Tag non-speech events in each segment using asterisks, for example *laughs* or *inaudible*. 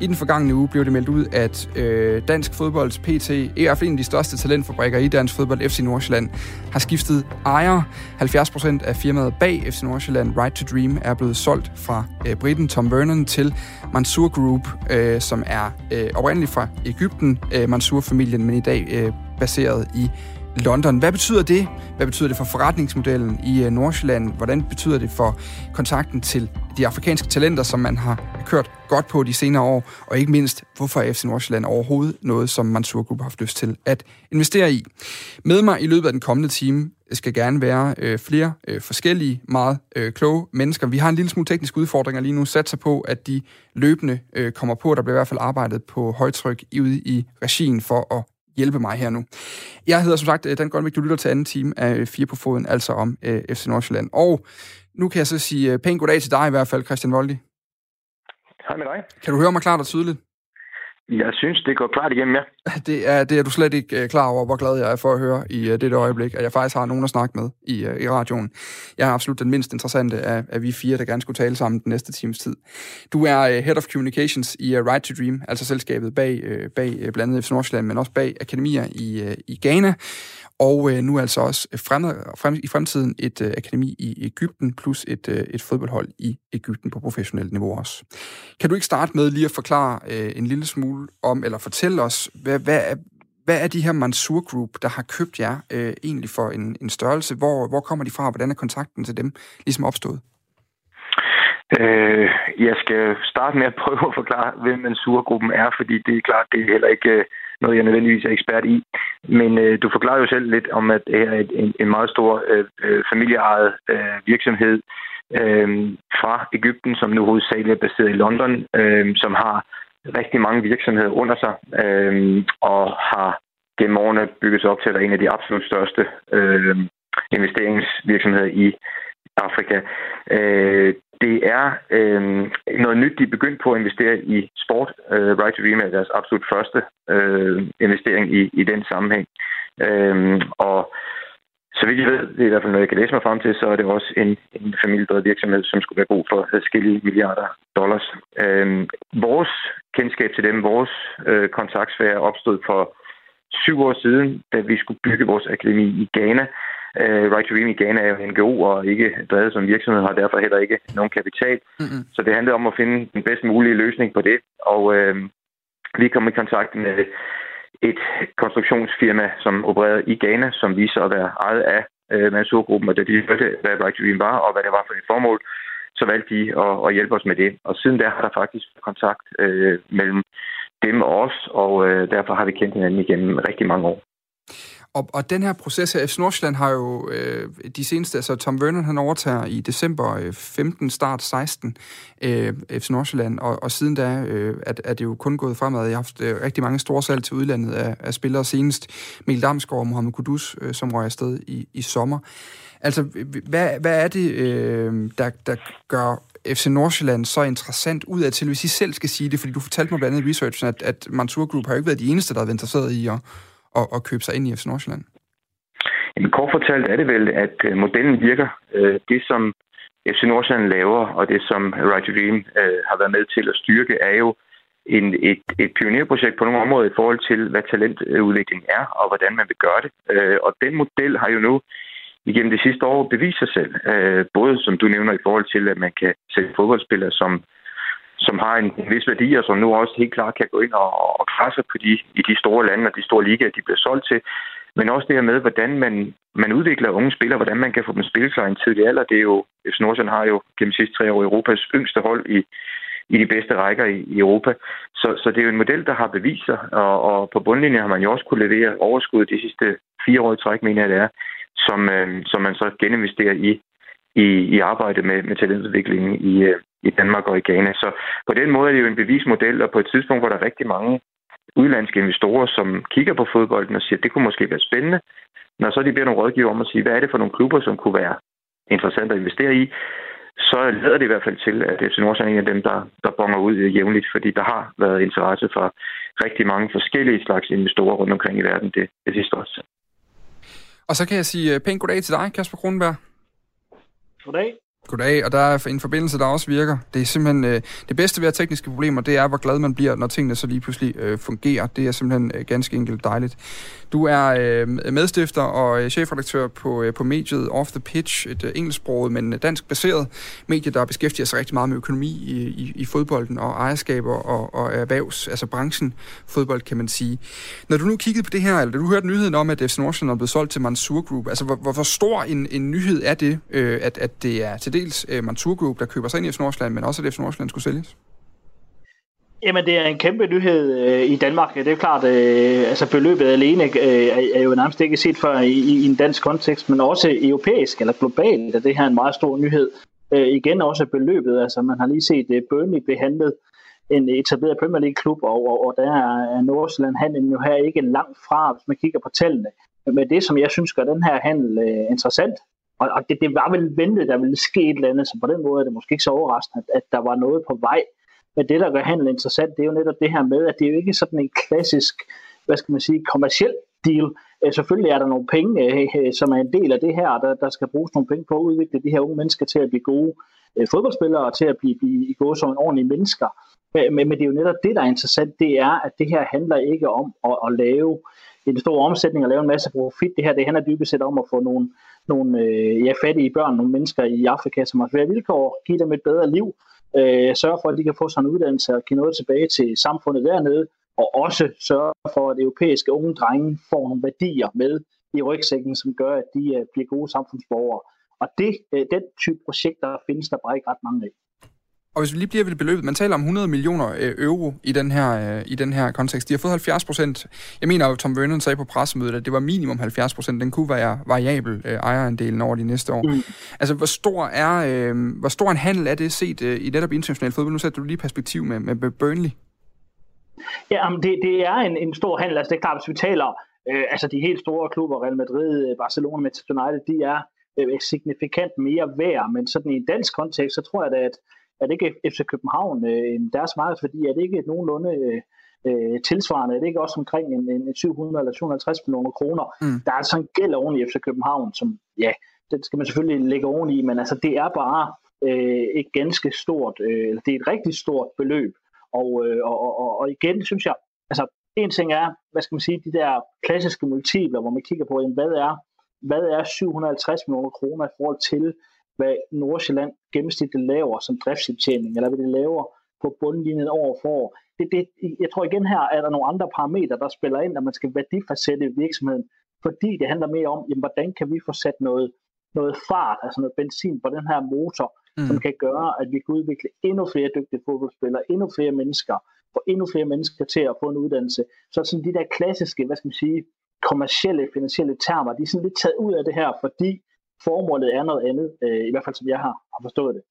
I den forgangne uge blev det meldt ud, at øh, dansk fodbolds PT, i hvert fald en af de største talentfabrikker i dansk fodbold, FC Nordsjælland, har skiftet ejer. 70% af firmaet bag FC Nordsjælland, Right to Dream, er blevet solgt fra øh, Briten Tom Vernon til Mansour Group, øh, som er øh, oprindeligt fra Ægypten, øh, Mansour-familien, men i dag øh, baseret i London. Hvad betyder det? Hvad betyder det for forretningsmodellen i øh, Nordsjælland? Hvordan betyder det for kontakten til de afrikanske talenter, som man har kørt godt på de senere år? Og ikke mindst, hvorfor er FC Nordsjælland overhovedet noget, som Mansour Group har haft lyst til at investere i? Med mig i løbet af den kommende time øh, skal gerne være øh, flere øh, forskellige, meget øh, kloge mennesker. Vi har en lille smule tekniske udfordringer lige nu. Satser på, at de løbende øh, kommer på. Der bliver i hvert fald arbejdet på højtryk ude i regien for at hjælpe mig her nu. Jeg hedder som sagt Dan Goldmik, du lytter til anden time af Fire på Foden, altså om øh, FC Nordsjælland. Og nu kan jeg så sige øh, pænt goddag til dig i hvert fald, Christian Voldi. Hej med dig. Kan du høre mig klart og tydeligt? Jeg synes, det går klart igennem, ja. *laughs* Det er, det er du slet ikke øh, klar over, hvor glad jeg er for at høre i øh, uh, det øjeblik, at jeg faktisk har nogen at snakke med i, uh, i radioen. Jeg er absolut den mindst interessante af, af vi fire, der gerne skulle tale sammen den næste times tid. Du er uh, Head of Communications i uh, Right to Dream, altså selskabet bag, uh, bag uh, blandt andet FC Nordsjælland, men også bag akademier i, uh, i Ghana og øh, nu altså også frem, frem, i fremtiden et øh, akademi i Ægypten, plus et, øh, et fodboldhold i Ægypten på professionelt niveau også. Kan du ikke starte med lige at forklare øh, en lille smule om, eller fortælle os, hvad, hvad, er, hvad er de her Mansour Group, der har købt jer øh, egentlig for en, en størrelse? Hvor, hvor kommer de fra, hvordan er kontakten til dem ligesom opstået? Øh, jeg skal starte med at prøve at forklare, hvem Mansour-gruppen er, fordi det er klart, det er heller ikke øh, noget, jeg nødvendigvis er ekspert i. Men øh, du forklarer jo selv lidt om, at det her er en, en meget stor øh, øh, familieejet øh, virksomhed øh, fra Ægypten, som nu hovedsageligt er baseret i London, øh, som har rigtig mange virksomheder under sig øh, og har gennem årene bygget sig op til at være en af de absolut største øh, investeringsvirksomheder i Afrika. Øh, det er øh, noget nyt, de er begyndt på at investere i sport. Øh, right to Dream er deres absolut første øh, investering i, i den sammenhæng. Øh, og så vidt jeg ved, det er i hvert fald noget, jeg kan læse mig frem til, så er det også en, en familiedrevet virksomhed, som skulle være god for forskellige milliarder dollars. Øh, vores kendskab til dem, vores øh, kontaktsfære opstod for syv år siden, da vi skulle bygge vores akademi i Ghana. Uh, right to Dream i Ghana er jo NGO og ikke drevet som virksomhed, har derfor heller ikke nogen kapital. Mm-hmm. Så det handlede om at finde den bedst mulige løsning på det. Og uh, vi kom i kontakt med et konstruktionsfirma, som opererede i Ghana, som viser at være ejet af uh, Mansour-gruppen, og da de hørte, hvad Right to Dream var, og hvad det var for et formål, så valgte de at, at hjælpe os med det. Og siden der har der faktisk kontakt uh, mellem dem og os, og uh, derfor har vi kendt hinanden igennem rigtig mange år. Og, og den her proces her, FC Nordsjælland har jo øh, de seneste, altså Tom Vernon han overtager i december øh, 15, start 16, øh, FC Nordsjælland, og, og siden da øh, er, er det jo kun gået fremad. Jeg har haft øh, rigtig mange store salg til udlandet af, af spillere senest. Mikkel Damsgaard og Mohamed Kudus, øh, som røg afsted i, i sommer. Altså, hvad, hvad er det, øh, der, der gør FC Nordsjælland så interessant ud af til, hvis I selv skal sige det, fordi du fortalte mig blandt andet i researchen, at, at Mansour Group har jo ikke været de eneste, der har været interesseret i at at, at købe sig ind i FC Nordsjælland? Jamen, kort fortalt er det vel, at øh, modellen virker. Øh, det, som FC Nordsjælland laver, og det, som Right Dream øh, har været med til at styrke, er jo en, et, et pionerprojekt på nogle områder i forhold til, hvad talentudvikling er, og hvordan man vil gøre det. Og den model har jo nu igennem det sidste år bevist sig selv. Både, som du nævner, i forhold til, at man kan sætte fodboldspillere, som som har en, en vis værdi, og som nu også helt klart kan gå ind og, og krasse på de, i de store lande og de store ligaer, de bliver solgt til. Men også det her med, hvordan man, man udvikler unge spillere, hvordan man kan få dem spillet sig i en tidlig alder. Det er jo, FC Nordsjælland har jo gennem de sidste tre år Europas yngste hold i, i de bedste rækker i, i Europa. Så, så det er jo en model, der har bevist sig, og, og på bundlinjen har man jo også kunne levere overskud de sidste fire år i træk, mener jeg det er, som, øh, som man så geninvesterer i, i, i arbejdet med, med talentudviklingen i, øh, i Danmark og i Ghana. Så på den måde er det jo en bevismodel, og på et tidspunkt, hvor der er rigtig mange udlandske investorer, som kigger på fodbolden og siger, at det kunne måske være spændende, når så de beder nogle rådgiver om at sige, hvad er det for nogle klubber, som kunne være interessant at investere i, så leder det i hvert fald til, at FC Nordsjælland er en af dem, der, der bonger ud øh, jævnligt, fordi der har været interesse for rigtig mange forskellige slags investorer rundt omkring i verden det, det sidste år. Og så kan jeg sige øh, pænt goddag til dig, Kasper Kronenberg. Goddag. Goddag, og der er en forbindelse, der også virker. Det er simpelthen øh, det bedste ved at tekniske problemer, det er, hvor glad man bliver, når tingene så lige pludselig øh, fungerer. Det er simpelthen øh, ganske enkelt dejligt. Du er øh, medstifter og øh, chefredaktør på, øh, på mediet Off the Pitch, et øh, engelsksproget, men øh, dansk baseret medie, der beskæftiger sig rigtig meget med økonomi i, i, i fodbolden og ejerskaber og, og erhvervs, altså branchen fodbold, kan man sige. Når du nu kiggede på det her, eller du hørte nyheden om, at FC Nordsjælland er blevet solgt til Mansur Group, altså hvor, hvor, stor en, en nyhed er det, øh, at, at det er til dels øh, Mantur Group, der køber sig ind i FC Nordsjælland, men også at FC Nordsjælland skulle sælges? Jamen, det er en kæmpe nyhed øh, i Danmark. Det er jo klart, øh, altså beløbet alene øh, er jo nærmest ikke set før i, i en dansk kontekst, men også europæisk eller globalt er det her en meget stor nyhed. Øh, igen også beløbet, altså man har lige set øh, Burnley behandlet en etableret Premier League-klub, og, og, og der er Nordsjælland handlen jo her ikke langt fra, hvis man kigger på tallene. Men det, som jeg synes gør den her handel øh, interessant, og, og det, det var vel ventet, der ville ske et eller andet, så på den måde er det måske ikke så overraskende, at, at der var noget på vej. Men det, der gør handel interessant, det er jo netop det her med, at det er jo ikke sådan en klassisk, hvad skal man sige, kommersiel deal. Øh, selvfølgelig er der nogle penge, øh, øh, som er en del af det her, der, der skal bruges nogle penge på at udvikle de her unge mennesker til at blive gode fodboldspillere og til at blive, blive gode som en ordentlig mennesker. Men, men det er jo netop det, der er interessant, det er, at det her handler ikke om at, at lave en stor omsætning og lave en masse profit. Det her det handler dybest set om at få nogle, nogle øh, ja, fattige børn, nogle mennesker i Afrika, som har svære vilkår, give dem et bedre liv, øh, sørge for, at de kan få sådan en uddannelse og give noget tilbage til samfundet dernede, og også sørge for, at europæiske unge drenge får nogle værdier med i rygsækken, som gør, at de øh, bliver gode samfundsborgere. Og det, øh, den type projekter findes der bare ikke ret mange af. Og hvis vi lige bliver ved det beløbet, man taler om 100 millioner øh, euro i den her, i den her kontekst. De har fået 70 procent. Jeg mener, at Tom Vernon sagde på pressemødet, at det var minimum 70 procent. Den kunne være variabel ejerandelen over de næste år. Mm. Altså, hvor stor, er, øh, hvor stor en handel er det set øh, i netop international fodbold? Nu sætter du lige perspektiv med, med Burnley. Ja, det, det er en, en stor handel. Altså, det er klart, hvis vi taler øh, altså de helt store klubber, Real Madrid, Barcelona, Manchester United, de er øh, signifikant mere værd, men sådan i en dansk kontekst, så tror jeg da, at, at ikke FC København, øh, deres markedsværdi, er det ikke nogenlunde øh, øh, tilsvarende, er det ikke også omkring en, en 700 eller 750 millioner kroner. Mm. Der er altså en gæld oven i FC København, som ja, den skal man selvfølgelig lægge oven i, men altså det er bare øh, et ganske stort, øh, eller det er et rigtig stort beløb, og, øh, og, og, og igen synes jeg, altså en ting er, hvad skal man sige, de der klassiske multipler, hvor man kigger på, jamen, hvad er hvad er 750 millioner kroner i forhold til, hvad Nordsjælland gennemsnitligt laver som driftsindtjening, eller hvad det laver på bundlinjen over for år. Det, det, jeg tror igen her, er der nogle andre parametre, der spiller ind, at man skal værdifastsætte virksomheden, fordi det handler mere om, jamen, hvordan kan vi få sat noget, noget fart, altså noget benzin på den her motor, mm. som kan gøre, at vi kan udvikle endnu flere dygtige fodboldspillere, endnu flere mennesker, få endnu flere mennesker til at få en uddannelse. Så sådan de der klassiske, hvad skal man sige, kommercielle, finansielle termer, de er sådan lidt taget ud af det her, fordi formålet er noget andet, øh, i hvert fald som jeg har, har forstået det.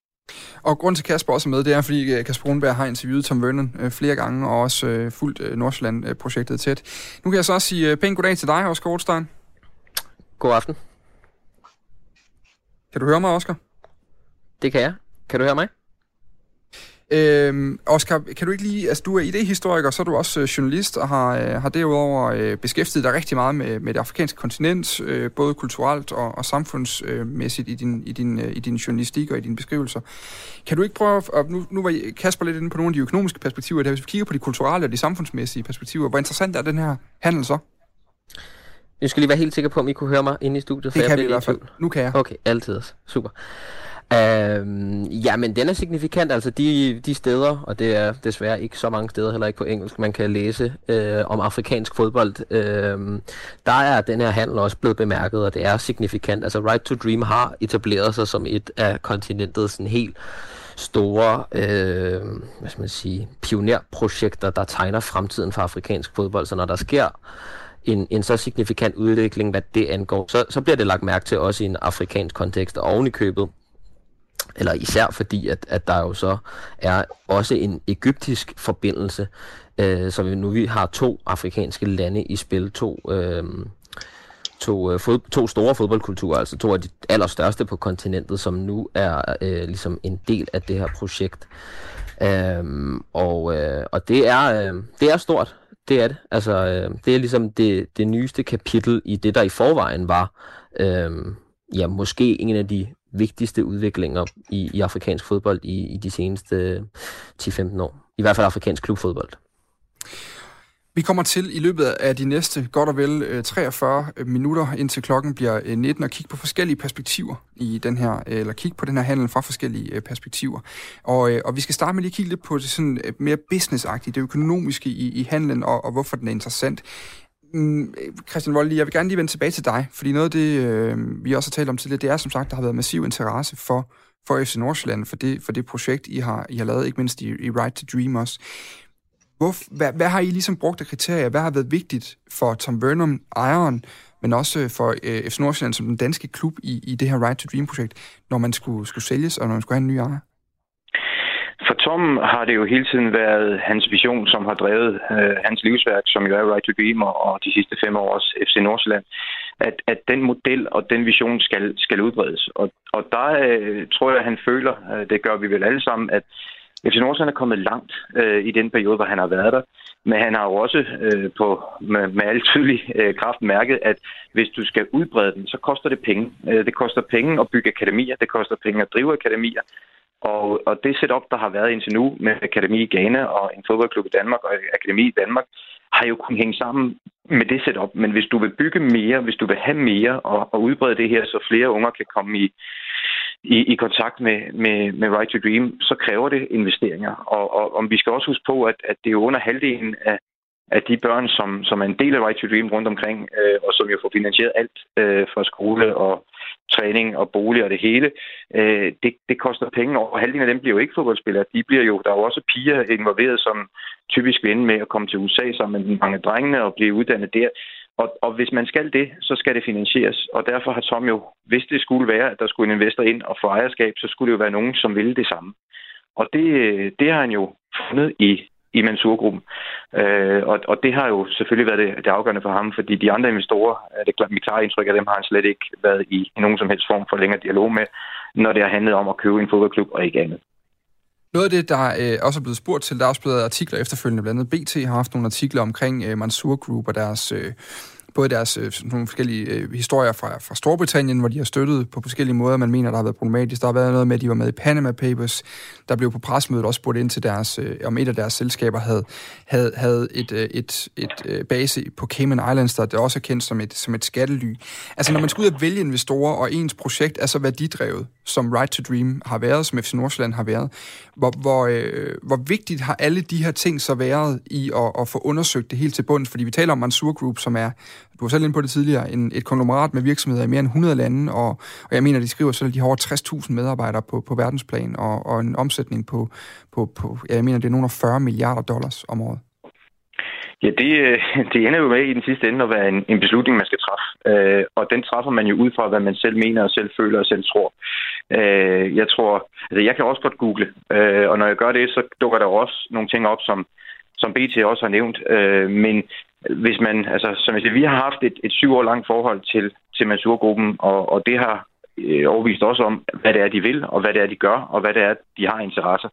Og grund til Kasper også er med, det er, fordi øh, Kasper Brunberg har interviewet Tom Vernon øh, flere gange, og også øh, fulgt øh, Nordsjælland-projektet tæt. Nu kan jeg så også sige øh, pænt goddag til dig, Oscar Rothstein. God aften. Kan du høre mig, Oscar? Det kan jeg. Kan du høre mig? Øhm, Oscar, kan du ikke lige, altså du er idehistoriker, så er du også øh, journalist og har, øh, har derudover øh, beskæftiget dig rigtig meget med, med det afrikanske kontinent, øh, både kulturelt og, og samfundsmæssigt i din, i, din, øh, i din journalistik og i dine beskrivelser. Kan du ikke prøve, og nu, nu var Kasper lidt inde på nogle af de økonomiske perspektiver, der hvis vi kigger på de kulturelle og de samfundsmæssige perspektiver, hvor interessant er den her handel så? Jeg skal lige være helt sikker på, om I kunne høre mig inde i studiet. Det kan vi i hvert fald. Nu kan jeg. Okay, altid. Super. Øhm, ja, men den er signifikant. Altså de, de steder, og det er desværre ikke så mange steder, heller ikke på engelsk, man kan læse øh, om afrikansk fodbold. Øh, der er den her handel også blevet bemærket, og det er signifikant. Altså Right to Dream har etableret sig som et af kontinentets sådan helt store øh, hvad skal man sige, pionerprojekter, der tegner fremtiden for afrikansk fodbold. Så når der sker en, en så signifikant udvikling, hvad det angår, så, så bliver det lagt mærke til også i en afrikansk kontekst, og oven i købet eller især fordi, at, at der jo så er også en egyptisk forbindelse, øh, så vi nu vi har to afrikanske lande i spil, to, øh, to, øh, fod, to store fodboldkulturer, altså to af de allerstørste på kontinentet, som nu er øh, ligesom en del af det her projekt. Øh, og, øh, og det er, øh, det er stort, det er det. Altså, øh, det er ligesom det, det nyeste kapitel i det, der i forvejen var, øh, ja, måske en af de vigtigste udviklinger i, i afrikansk fodbold i, i de seneste øh, 10-15 år. I hvert fald afrikansk klubfodbold. Vi kommer til i løbet af de næste godt og vel øh, 43 øh, minutter, indtil klokken bliver 19, og kigge på forskellige perspektiver i den her, eller kigge på den her handel fra forskellige perspektiver. Og, og vi skal starte med lige at kigge lidt på det sådan mere businessagtige, det økonomiske i, i handlen, og, og hvorfor den er interessant. Mm, Christian Vold, jeg vil gerne lige vende tilbage til dig, fordi noget af det, øh, vi også har talt om tidligere, det er som sagt, der har været massiv interesse for, for FC Nordsjælland, for det, for det projekt, I har, I har lavet, ikke mindst i, i Right to Dream også. Hvor, hvad, hvad har I ligesom brugt af kriterier? Hvad har været vigtigt for Tom Burnham, ejeren, men også for øh, FC Nordsjælland som den danske klub i, i det her Right to Dream-projekt, når man skulle, skulle sælges, og når man skulle have en ny ejer? For Tom har det jo hele tiden været hans vision, som har drevet øh, hans livsværk, som jo er Right to Dream, og, og de sidste fem år FC Nordsjælland, at, at den model og den vision skal, skal udbredes. Og, og der øh, tror jeg, at han føler, øh, det gør vi vel alle sammen, at FC Nordsjælland er kommet langt øh, i den periode, hvor han har været der. Men han har jo også øh, på, med, med al tydelig øh, kraft mærket, at hvis du skal udbrede den, så koster det penge. Øh, det koster penge at bygge akademier, det koster penge at drive akademier. Og, og det setup, der har været indtil nu med Akademi i Ghana og en fodboldklub i Danmark og Akademi i Danmark, har jo kunnet hænge sammen med det setup. Men hvis du vil bygge mere, hvis du vil have mere og, og udbrede det her, så flere unger kan komme i, i, i kontakt med, med, med Right to Dream, så kræver det investeringer. Og, og, og vi skal også huske på, at, at det er under halvdelen af, af de børn, som, som er en del af Right to Dream rundt omkring, øh, og som jo får finansieret alt øh, fra skole og træning og bolig og det hele, øh, det, det koster penge, og halvdelen af dem bliver jo ikke fodboldspillere. De bliver jo, der er jo også piger involveret, som typisk vil ende med at komme til USA sammen med mange drengene og blive uddannet der. Og, og hvis man skal det, så skal det finansieres. Og derfor har Tom jo, hvis det skulle være, at der skulle en investor ind og få ejerskab, så skulle det jo være nogen, som ville det samme. Og det, det har han jo fundet i, i Mansour-gruppen. Øh, og, og det har jo selvfølgelig været det, det afgørende for ham, fordi de andre investorer, øh, det er mit klare indtryk af dem, har han slet ikke været i, i nogen som helst form for længere dialog med, når det har handlet om at købe en fodboldklub og ikke andet. Noget af det, der øh, også er blevet spurgt til, der er også blevet artikler efterfølgende, blandt andet BT har haft nogle artikler omkring øh, Mansour Group og deres øh, både deres øh, nogle forskellige øh, historier fra, fra Storbritannien, hvor de har støttet på forskellige måder, man mener, der har været problematisk. Der har været noget med, at de var med i Panama Papers. Der blev på presmødet også spurgt ind til deres, øh, om et af deres selskaber havde, havde, havde et, øh, et, et, et øh, base på Cayman Islands, der det også er kendt som et, som et skattely. Altså, når man skal ud og vælge investorer, og ens projekt er så værdidrevet, som Right to Dream har været, som FC Nordsjælland har været, hvor, hvor, øh, hvor vigtigt har alle de her ting så været i at, at få undersøgt det helt til bunds? Fordi vi taler om Mansour Group, som er du var selv inde på det tidligere, en, et konglomerat med virksomheder i mere end 100 lande, og, og jeg mener, de skriver selv, at de har over 60.000 medarbejdere på, på verdensplan, og, og en omsætning på, på, på, jeg mener, det er nogle af 40 milliarder dollars om året. Ja, det, øh, det ender jo med i den sidste ende at være en, en beslutning, man skal træffe. Øh, og den træffer man jo ud fra, hvad man selv mener og selv føler og selv tror. Øh, jeg tror, altså jeg kan også godt google, øh, og når jeg gør det, så dukker der også nogle ting op, som, som BT også har nævnt. Øh, men hvis man, altså, som jeg siger, vi har haft et, et syv år langt forhold til, til Mansurgruppen, og, og det har øh, overvist også om, hvad det er, de vil, og hvad det er, de gør, og hvad det er, de har interesser.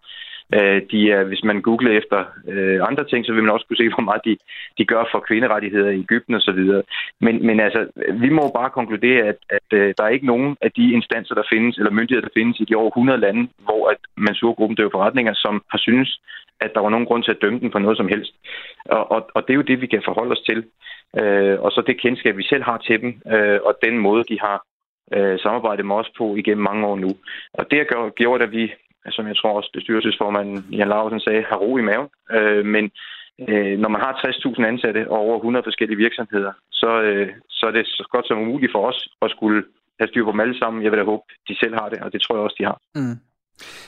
Øh, de er, hvis man googler efter øh, andre ting, så vil man også kunne se, hvor meget de, de gør for kvinderettigheder i Ægypten osv. Men, men altså, vi må bare konkludere, at, at øh, der er ikke nogen af de instanser, der findes, eller myndigheder, der findes i de over 100 lande, hvor at Mansurgruppen driver forretninger, som har synes, at der var nogen grund til at dømme den for noget som helst. Og, og, og det er jo det, vi kan forholde os til. Øh, og så det kendskab, vi selv har til dem, øh, og den måde, de har øh, samarbejdet med os på igennem mange år nu. Og det har gjort, at vi, som jeg tror også bestyrelsesformanden Jan Larsen sagde, har ro i maven. Øh, men øh, når man har 60.000 ansatte og over 100 forskellige virksomheder, så, øh, så er det så godt som muligt for os at skulle have styr på dem alle sammen. Jeg vil da håbe, de selv har det, og det tror jeg også, de har. Mm.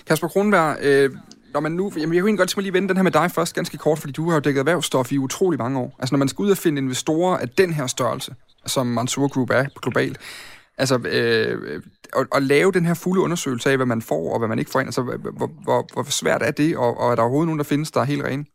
Kasper Kronberg, øh, når man nu, jamen jeg kunne godt lige vende den her med dig først ganske kort, fordi du har jo dækket erhvervsstof i utrolig mange år. Altså når man skal ud og finde investorer af den her størrelse, som Mansour Group er globalt, altså øh, at, at lave den her fulde undersøgelse af, hvad man får og hvad man ikke får ind, altså hvor, hvor, hvor svært er det, og, og er der overhovedet nogen, der findes, der er helt rene?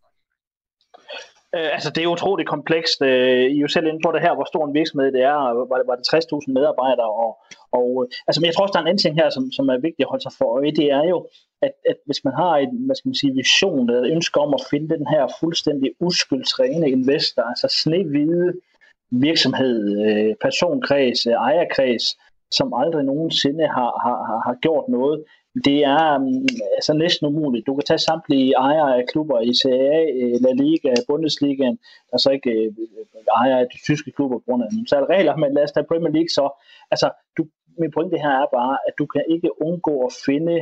Øh, altså, det er utroligt komplekst. Øh, I er jo selv inde på det her, hvor stor en virksomhed det er. Var det, var det 60.000 medarbejdere? Og, og, øh, altså, men jeg tror også, der er en anden ting her, som, som er vigtigt at holde sig for øje. Det er jo, at, at hvis man har en hvad skal man sige, vision eller et ønske om at finde den her fuldstændig uskyldsrene investor, altså snehvide virksomhed, øh, personkreds, øh, ejerkreds, som aldrig nogensinde har, har, har gjort noget. Det er um, altså næsten umuligt. Du kan tage samtlige ejere af klubber i CAA, øh, La Liga, Bundesligaen, der så ikke øh, ejere af de tyske klubber på grund af nogle regler, men lad os tage Premier League så. Altså, du, min pointe her er bare, at du kan ikke undgå at finde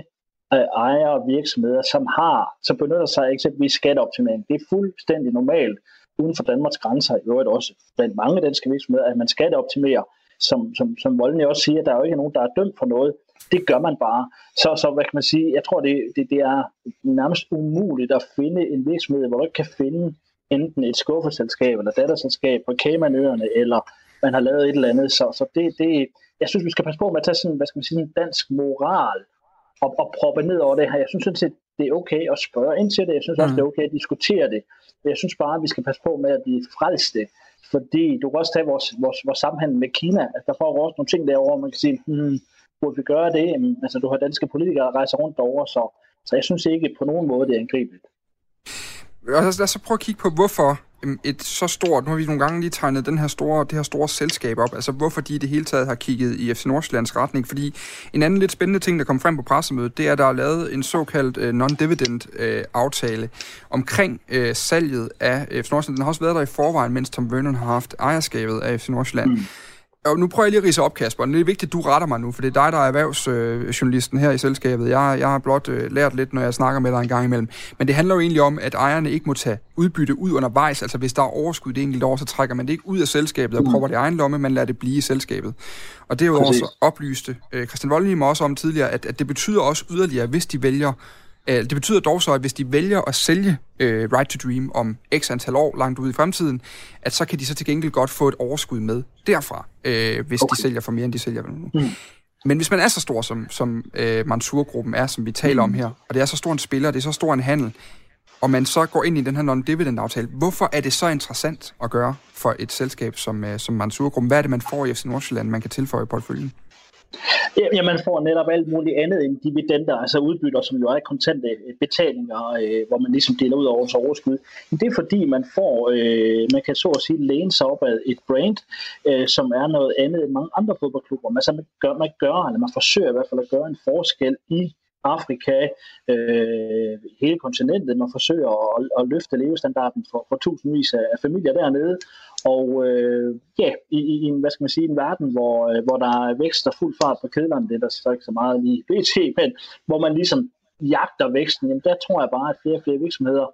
øh, ejere og virksomheder, som har, som benytter sig af eksempelvis skatteoptimering. Det er fuldstændig normalt uden for Danmarks grænser, i øvrigt også blandt mange danske virksomheder, at man skal optimere. som, som, som Volden også siger, der er jo ikke nogen, der er dømt for noget. Det gør man bare. Så, så hvad kan man sige, jeg tror, det, det, det er nærmest umuligt at finde en virksomhed, hvor du ikke kan finde enten et skuffeselskab eller datterselskab på Caymanøerne, eller man har lavet et eller andet. Så, så det, det, jeg synes, vi skal passe på med at tage sådan, hvad skal man sige, en dansk moral og, og proppe ned over det her. Jeg synes sådan set, det er okay at spørge ind til det. Jeg synes også, mm. det er okay at diskutere det. Men jeg synes bare, at vi skal passe på med at blive frelste. Fordi du kan også tage vores, vores, vores sammenhæng med Kina. Altså, der får også nogle ting derovre, man kan sige, hmm, burde vi gøre det? Altså, du har danske politikere, der rejser rundt derovre, så, så jeg synes ikke på nogen måde, det er angribeligt. Øh, lad os, lad os så prøve at kigge på, hvorfor øhm, et så stort, nu har vi nogle gange lige tegnet den her store, det her store selskab op, altså hvorfor de i det hele taget har kigget i FC Nordsjællands retning, fordi en anden lidt spændende ting, der kom frem på pressemødet, det er, at der er lavet en såkaldt uh, non-dividend uh, aftale omkring uh, salget af FC Nordsjælland. Den har også været der i forvejen, mens Tom Vernon har haft ejerskabet af FC Nordsjælland. Mm. Og nu prøver jeg lige at rise op, Kasper. Det er vigtigt, at du retter mig nu, for det er dig, der er erhvervsjournalisten her i selskabet. Jeg, jeg har blot øh, lært lidt, når jeg snakker med dig en gang imellem. Men det handler jo egentlig om, at ejerne ikke må tage udbytte ud undervejs. Altså hvis der er overskud det enkelte år, så trækker man det ikke ud af selskabet og mm. propper det i egen lomme, man lader det blive i selskabet. Og det er jo også oplyste øh, Christian Voldnim også om tidligere, at, at det betyder også yderligere, hvis de vælger det betyder dog så, at hvis de vælger at sælge uh, Right to Dream om x antal år langt ud i fremtiden, at så kan de så til gengæld godt få et overskud med derfra, uh, hvis okay. de sælger for mere, end de sælger nu. Mm. Men hvis man er så stor, som, som uh, Mansur-gruppen er, som vi taler om her, og det er så stor en spiller, det er så stor en handel, og man så går ind i den her non-dividend-aftale, hvorfor er det så interessant at gøre for et selskab som, uh, som Mansur-gruppen? Hvad er det, man får i FC Nordsjælland, man kan tilføje på portføljen? Ja, man får netop alt muligt andet end dividender, altså udbytter, som jo er kontante øh, betalinger, øh, hvor man ligesom deler ud over vores overskud. Men det er fordi, man får, øh, man kan så at sige, læne sig op ad et brand, øh, som er noget andet end mange andre fodboldklubber. så man gør, man gør, eller man forsøger i hvert fald at gøre en forskel i Afrika, øh, hele kontinentet. Man forsøger at, at løfte levestandarden for, for tusindvis af familier dernede. Og øh, ja, i, i en, hvad skal man sige, en verden, hvor, øh, hvor der er vækst og fuld fart på kedlerne, det er der så ikke så meget lige BT, *laughs* men hvor man ligesom jagter væksten, jamen der tror jeg bare, at flere og flere virksomheder,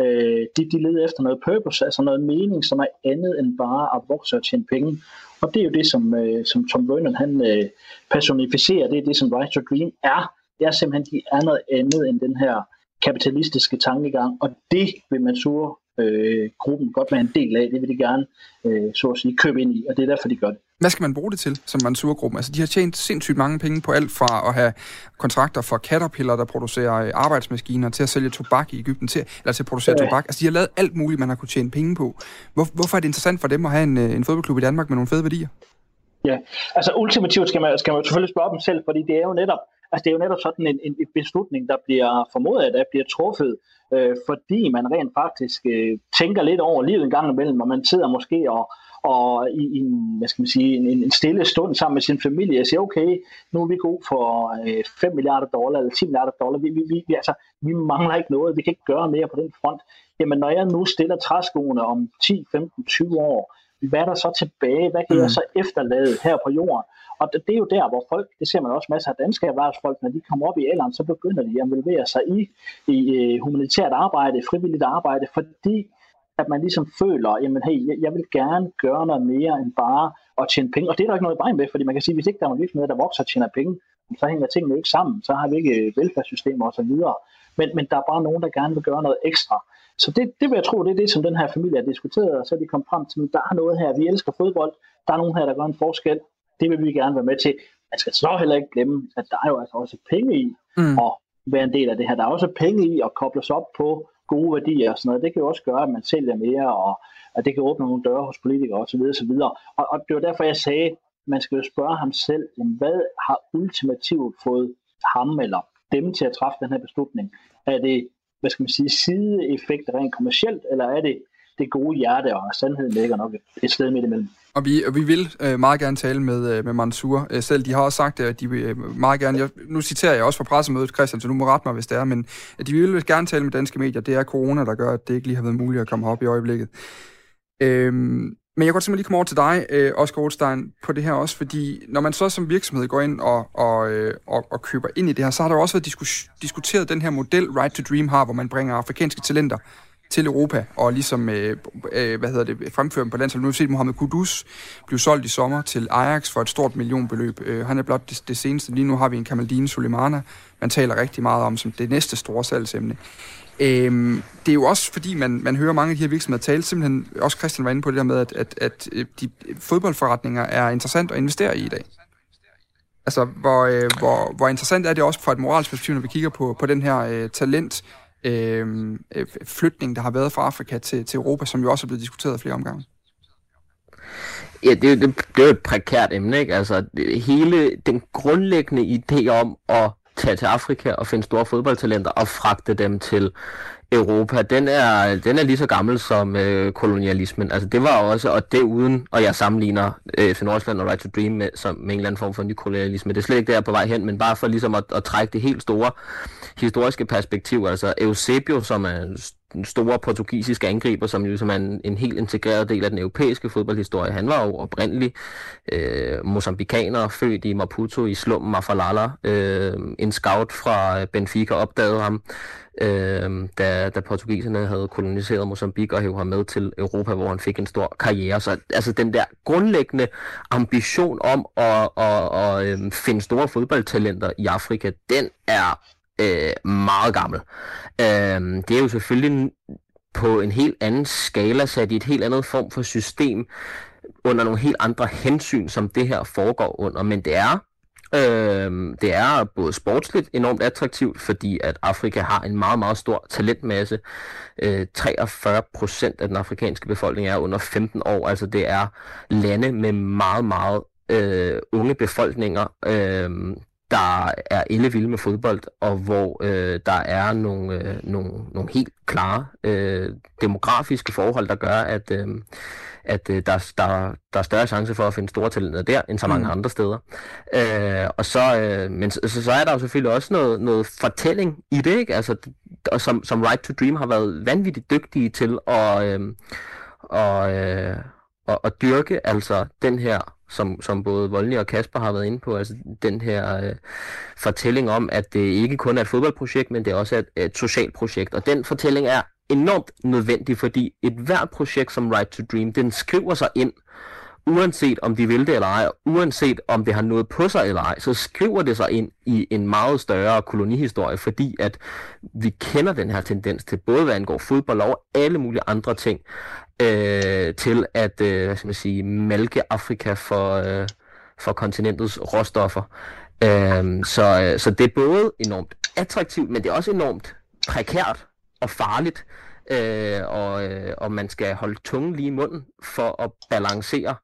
øh, de, de leder efter noget purpose, altså noget mening, som er andet end bare at vokse og tjene penge. Og det er jo det, som, øh, som Tom Vernon han øh, personificerer, det er det, som Rise to Dream er. Det er simpelthen, de er noget andet end den her kapitalistiske tankegang, og det vil man sure øh, gruppen godt være en del af. Det vil de gerne, øh, så at sige, købe ind i, og det er derfor, de gør det. Hvad skal man bruge det til som Mansour-gruppen? Altså, de har tjent sindssygt mange penge på alt fra at have kontrakter for Caterpillar, der producerer øh, arbejdsmaskiner, til at sælge tobak i Ægypten, til, eller til at producere ja. tobak. Altså, de har lavet alt muligt, man har kunne tjene penge på. Hvor, hvorfor er det interessant for dem at have en, øh, en fodboldklub i Danmark med nogle fede værdier? Ja, altså ultimativt skal man, skal man selvfølgelig spørge dem selv, fordi det er jo netop, altså det er jo netop sådan en, en beslutning, der bliver formodet, at der bliver truffet øh, fordi man rent faktisk øh, tænker lidt over livet en gang imellem, og man sidder måske og, og i, i en, hvad skal man sige, en, en stille stund sammen med sin familie og siger, okay, nu er vi gode for øh, 5 milliarder dollar eller 10 milliarder dollar, vi, vi, vi, altså, vi mangler ikke noget, vi kan ikke gøre mere på den front. Jamen når jeg nu stiller træskoene om 10, 15, 20 år, hvad er der så tilbage? Hvad kan mm. jeg så efterlade her på jorden? Og det, det er jo der, hvor folk, det ser man også masser af danske erhvervsfolk, når de kommer op i alderen, så begynder de at involvere sig i, i humanitært arbejde, frivilligt arbejde, fordi at man ligesom føler, jamen hey, jeg, vil gerne gøre noget mere end bare at tjene penge. Og det er der ikke noget i vejen med, fordi man kan sige, hvis ikke der er nogen virksomheder, der vokser og tjener penge, så hænger tingene ikke sammen. Så har vi ikke øh, velfærdssystemer osv. Men, men der er bare nogen, der gerne vil gøre noget ekstra. Så det, det vil jeg tro, det er det, som den her familie har diskuteret, og så er de kommet frem til, at der er noget her, vi elsker fodbold, der er nogen her, der gør en forskel, det vil vi gerne være med til. Man skal så heller ikke glemme, at der er jo altså også penge i mm. at være en del af det her. Der er også penge i at koble sig op på gode værdier og sådan noget. Det kan jo også gøre, at man sælger mere, og at det kan åbne nogle døre hos politikere osv. osv. Og, og det var derfor, jeg sagde, man skal jo spørge ham selv, jamen, hvad har ultimativt fået ham eller dem til at træffe den her beslutning? Er det, hvad skal man sige, sideeffekter rent kommercielt, eller er det det gode hjerte, og sandheden ligger nok et sted midt imellem. Og vi, og vi vil øh, meget gerne tale med, øh, med Mansour øh, selv. De har også sagt, at de vil øh, meget gerne... Jeg, nu citerer jeg også fra pressemødet, Christian, så nu må rette mig, hvis det er, men at de vil gerne tale med danske medier. Det er corona, der gør, at det ikke lige har været muligt at komme op i øjeblikket. Øhm, men jeg godt simpelthen lige komme over til dig, øh, Oscar Rothstein, på det her også, fordi når man så som virksomhed går ind og, og, øh, og, og køber ind i det her, så har der også været diskus, diskuteret den her model, Right to Dream har, hvor man bringer afrikanske talenter til Europa, og ligesom, øh, øh, hvad hedder det, fremføre dem på landsholdet. Nu har vi set Mohamed Kudus blive solgt i sommer til Ajax for et stort millionbeløb. Øh, han er blot det, det seneste. Lige nu har vi en Kamaldine Sulemana, man taler rigtig meget om som det næste store salgsemne. Øhm, det er jo også fordi, man, man hører mange af de her virksomheder tale, simpelthen, også Christian var inde på det der med, at, at, at øh, de fodboldforretninger er interessant at investere i i dag. Altså, hvor, øh, hvor, hvor interessant er det også fra et moralsk perspektiv, når vi kigger på, på den her øh, talent Øhm, øh, flytning, der har været fra Afrika til, til Europa, som jo også er blevet diskuteret flere omgange. Ja, det, det, det er jo et prekært emne, ikke? Altså, det, hele den grundlæggende idé om at tage til Afrika og finde store fodboldtalenter og fragte dem til Europa, den er, den er lige så gammel som øh, kolonialismen. Altså det var også, og det uden, og jeg sammenligner øh, FC Nordsjælland og Right to Dream med, som, med en eller anden form for ny kolonialisme. Det er slet ikke der på vej hen, men bare for ligesom at, at trække det helt store historiske perspektiv. Altså Eusebio, som er den store portugisiske angriber, som jo som er en, en helt integreret del af den europæiske fodboldhistorie. Han var jo oprindelig øh, mozambikaner, født i Maputo i slummen Mafalala. Øh, en scout fra Benfica opdagede ham, øh, da, da portugiserne havde koloniseret Mozambique og hævde ham med til Europa, hvor han fik en stor karriere. Så altså den der grundlæggende ambition om at, at, at, at øh, finde store fodboldtalenter i Afrika, den er øh, meget gammel. Øh, det er jo selvfølgelig på en helt anden skala, sat i et helt andet form for system, under nogle helt andre hensyn, som det her foregår under. Men det er Øh, det er både sportsligt enormt attraktivt, fordi at Afrika har en meget, meget stor talentmasse. Øh, 43 procent af den afrikanske befolkning er under 15 år, altså det er lande med meget, meget øh, unge befolkninger, øh, der er ellevilde med fodbold, og hvor øh, der er nogle, øh, nogle, nogle helt klare øh, demografiske forhold, der gør, at, øh, at øh, der, der, der er større chance for at finde store talenter der, end så mange mm. andre steder. Øh, og så, øh, men så, så er der jo selvfølgelig også noget, noget fortælling i det, ikke? Altså, og som, som Right to Dream har været vanvittigt dygtige til at, øh, og, øh, at, at dyrke altså den her som, som både Voldny og Kasper har været inde på, altså den her øh, fortælling om, at det ikke kun er et fodboldprojekt, men det er også et, et socialt projekt. Og den fortælling er enormt nødvendig, fordi et hvert projekt som Right to Dream, den skriver sig ind, uanset om de vil det eller ej, uanset om det har noget på sig eller ej, så skriver det sig ind i en meget større kolonihistorie, fordi at vi kender den her tendens til både hvad angår fodbold og alle mulige andre ting, øh, til at øh, hvad skal man sige, malke Afrika for, øh, for kontinentets råstoffer. Øh, så, øh, så det er både enormt attraktivt, men det er også enormt prekært og farligt, øh, og, øh, og man skal holde tungen lige i munden for at balancere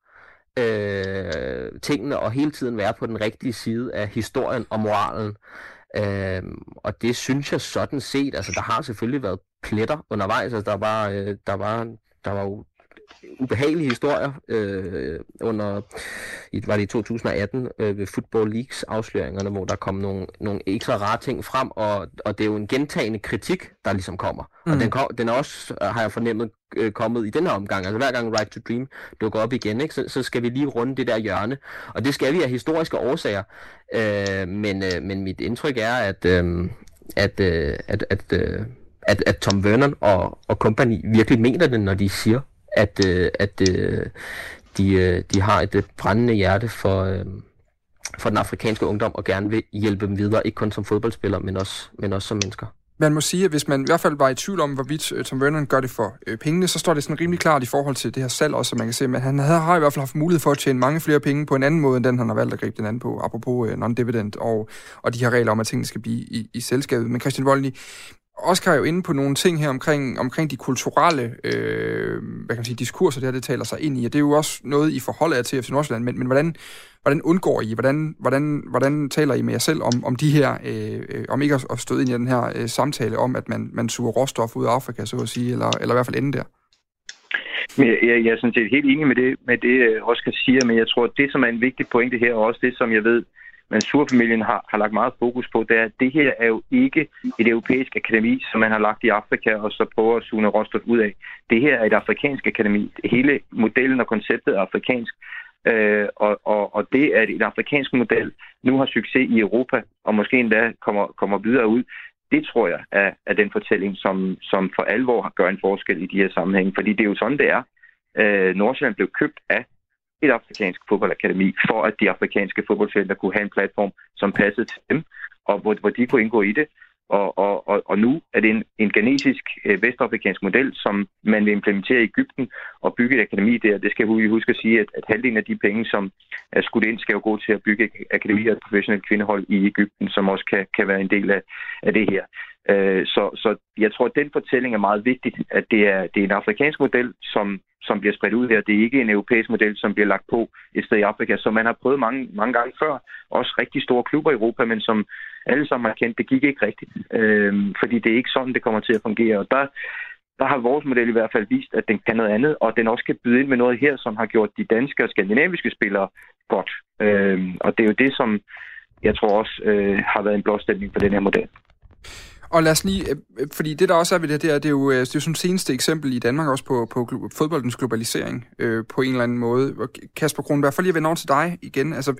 øh, tingene og hele tiden være på den rigtige side af historien og moralen. Øh, og det synes jeg sådan set, altså der har selvfølgelig været pletter undervejs, altså der var, øh, der var, der var jo ubehagelige historier øh, under, var det i 2018, øh, ved Football Leagues afsløringerne, hvor der kom nogle, nogle ekstra rare ting frem, og, og det er jo en gentagende kritik, der ligesom kommer. Mm. Og den, kom, den er også, har jeg fornemmet, øh, kommet i den her omgang. Altså hver gang Right to Dream dukker op igen, ikke, så, så skal vi lige runde det der hjørne. Og det skal vi af historiske årsager. Øh, men, øh, men mit indtryk er, at, øh, at, øh, at, at, øh, at, at Tom Vernon og, og company virkelig mener det, når de siger, at, øh, at øh, de, øh, de har et øh, brændende hjerte for, øh, for den afrikanske ungdom og gerne vil hjælpe dem videre, ikke kun som fodboldspillere, men også, men også som mennesker. Man må sige, at hvis man i hvert fald var i tvivl om, hvorvidt øh, Tom Vernon gør det for øh, pengene, så står det sådan rimelig klart i forhold til det her salg også, man kan se. Men han havde, har i hvert fald haft mulighed for at tjene mange flere penge på en anden måde, end den han har valgt at gribe den anden på, apropos øh, non-dividend og, og de her regler om, at tingene skal blive i, i selskabet. Men Christian Voldny, Oscar er jo inde på nogle ting her omkring, omkring de kulturelle øh, hvad kan man sige, diskurser, det her det taler sig ind i, og det er jo også noget, I forholder jer til FC Nordsjælland, men, men hvordan, hvordan undgår I, hvordan, hvordan, hvordan taler I med jer selv om, om de her, øh, om ikke at støde ind i den her øh, samtale om, at man, man suger råstof ud af Afrika, så at sige, eller, eller i hvert fald ende der? Jeg, jeg, jeg er sådan set helt enig med det, med det øh, Oscar siger, men jeg tror, det, som er en vigtig pointe her, og også det, som jeg ved, Mansur-familien har, har lagt meget fokus på, det er, at det her er jo ikke et europæisk akademi, som man har lagt i Afrika og så prøver at suge råstof ud af. Det her er et afrikansk akademi. Hele modellen og konceptet er afrikansk. Øh, og, og, og det, at en afrikansk model nu har succes i Europa, og måske endda kommer, kommer videre ud, det tror jeg er, er den fortælling, som, som for alvor gør en forskel i de her sammenhænge. Fordi det er jo sådan, det er. Øh, Nordsjælland blev købt af et afrikansk fodboldakademi, for at de afrikanske fodboldfelter kunne have en platform, som passede til dem, og hvor, hvor de kunne indgå i det. Og, og, og, og nu er det en, en genetisk øh, vestafrikansk model, som man vil implementere i Ægypten og bygge et akademi der. Det skal vi huske at sige, at, at halvdelen af de penge, som er skudt ind, skal jo gå til at bygge akademier og professionelle kvindehold i Ægypten, som også kan, kan være en del af, af det her. Øh, så, så jeg tror, at den fortælling er meget vigtig, at det er, det er en afrikansk model, som, som bliver spredt ud her. Det er ikke en europæisk model, som bliver lagt på et sted i Afrika, som man har prøvet mange, mange gange før. Også rigtig store klubber i Europa, men som alle sammen har kendt, det gik ikke rigtigt. Øh, fordi det er ikke sådan, det kommer til at fungere. Og der, der har vores model i hvert fald vist, at den kan noget andet, og den også kan byde ind med noget her, som har gjort de danske og skandinaviske spillere godt. Øh, og det er jo det, som jeg tror også øh, har været en blåstemning for den her model. Og lad os lige, øh, øh, fordi det der også er ved det her, det er jo, øh, det er jo sådan seneste eksempel i Danmark også på, på fodboldens globalisering øh, på en eller anden måde. Kasper Kronberg, for lige at vende over til dig igen. Altså,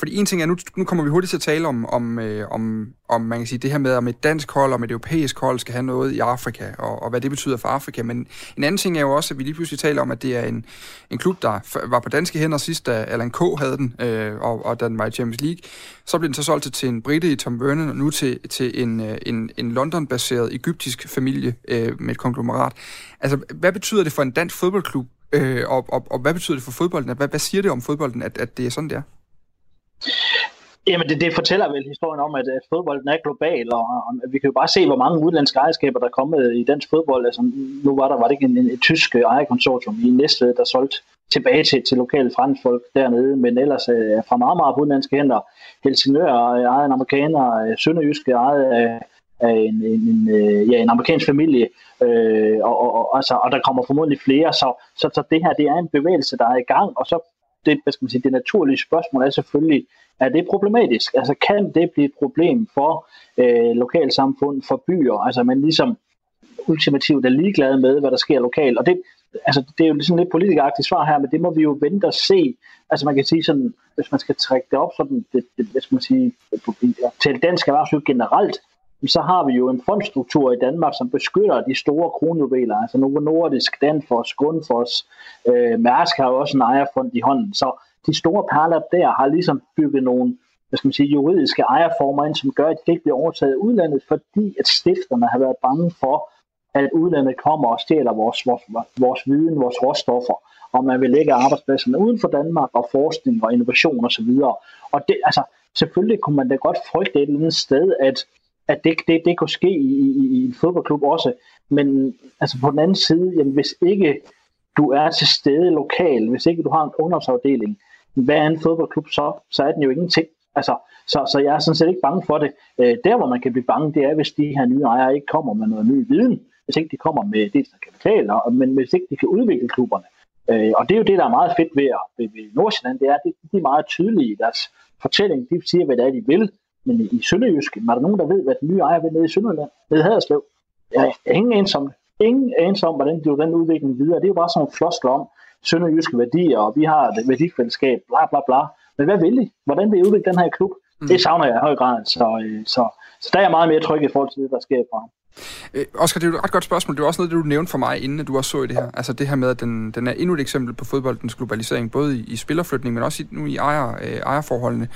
fordi en ting er, nu, nu kommer vi hurtigt til at tale om, om, øh, om, om man kan sige, det her med, om et dansk hold og et europæisk hold skal have noget i Afrika, og, og hvad det betyder for Afrika. Men en anden ting er jo også, at vi lige pludselig taler om, at det er en, en klub, der var på danske hænder sidst, da Alan K. havde den, øh, og, og den var i Champions League. Så blev den så solgt til en brite i Tom Vernon, og nu til, til en, øh, en, en London-baseret egyptisk familie øh, med et konglomerat. Altså, hvad betyder det for en dansk fodboldklub, øh, og, og, og hvad betyder det for fodbolden? Hvad, hvad siger det om fodbolden, at, at det er sådan, det er? Jamen, det, det fortæller vel historien om, at, at fodbolden er global, og, og vi kan jo bare se, hvor mange udenlandske ejerskaber, der er kommet i dansk fodbold. Altså, nu var der var det ikke en, en, et tysk ejerkonsortium i Næstved, der solgte tilbage til, til lokale franskfolk dernede, men ellers øh, fra meget, meget udenlandske hænder. Helsingør øh, ejet en amerikaner, øh, Sønderjyske ejet af, af en, en, en, øh, ja, en amerikansk familie, øh, og, og, og, altså, og der kommer formodentlig flere, så, så, så det her det er en bevægelse, der er i gang, og så det, hvad skal man sige, det naturlige spørgsmål er selvfølgelig, er det problematisk? Altså kan det blive et problem for øh, lokalsamfund, for byer? Altså man ligesom ultimativt er ligeglad med, hvad der sker lokalt. Og det, altså, det er jo sådan lidt politikeragtigt svar her, men det må vi jo vente og se. Altså man kan sige sådan, hvis man skal trække det op sådan, det, det, hvad skal man sige, til dansk erhvervsliv generelt, så har vi jo en fondstruktur i Danmark, som beskytter de store kronjuveler, altså Novo Nordisk, Danfoss, Grundfos, øh, Mærsk har jo også en ejerfond i hånden, så de store perler der har ligesom bygget nogle hvad skal man sige, juridiske ejerformer ind, som gør, at det ikke bliver overtaget af udlandet, fordi at stifterne har været bange for, at udlandet kommer og stjæler vores, vores, vores viden, vores råstoffer, og man vil lægge arbejdspladserne uden for Danmark, og forskning og innovation osv. Og, og det, altså, selvfølgelig kunne man da godt frygte et eller andet sted, at at det, det, det kunne ske i, i, i en fodboldklub også. Men altså på den anden side, jamen, hvis ikke du er til stede lokal, hvis ikke du har en ungdomsafdeling, hvad er en fodboldklub så? Så er den jo ingenting. Altså, så, så jeg er sådan set ikke bange for det. Øh, der, hvor man kan blive bange, det er, hvis de her nye ejere ikke kommer med noget ny viden. Hvis ikke de kommer med dels kapital, og, men hvis ikke de kan udvikle klubberne. Øh, og det er jo det, der er meget fedt ved, ved, ved Nordsjælland, det er, at de er meget tydelige i deres fortælling. De siger, hvad det er, de vil. Men i Sønderjysk, var der nogen, der ved, hvad den nye ejer vil nede i Sønderland, nede i Haderslev? Jeg har ingen anelse om det. Ingen anelse om, hvordan det den udvikling videre. Det er jo bare sådan en floskler om sønderjyske værdier, og vi har et værdifællesskab, bla bla bla. Men hvad vil I? Hvordan vil I udvikle den her klub? Mm. Det savner jeg i høj grad. Så, øh, så, så der er jeg meget mere tryg i forhold til det, der sker fra Øh, Oscar, det er jo et ret godt spørgsmål. Det var også noget, det du nævnte for mig, inden at du også så i det her. Altså det her med, at den, den er endnu et eksempel på fodboldens globalisering, både i, i spillerflytning, men også i, nu i ejer, øh, ejerforholdene.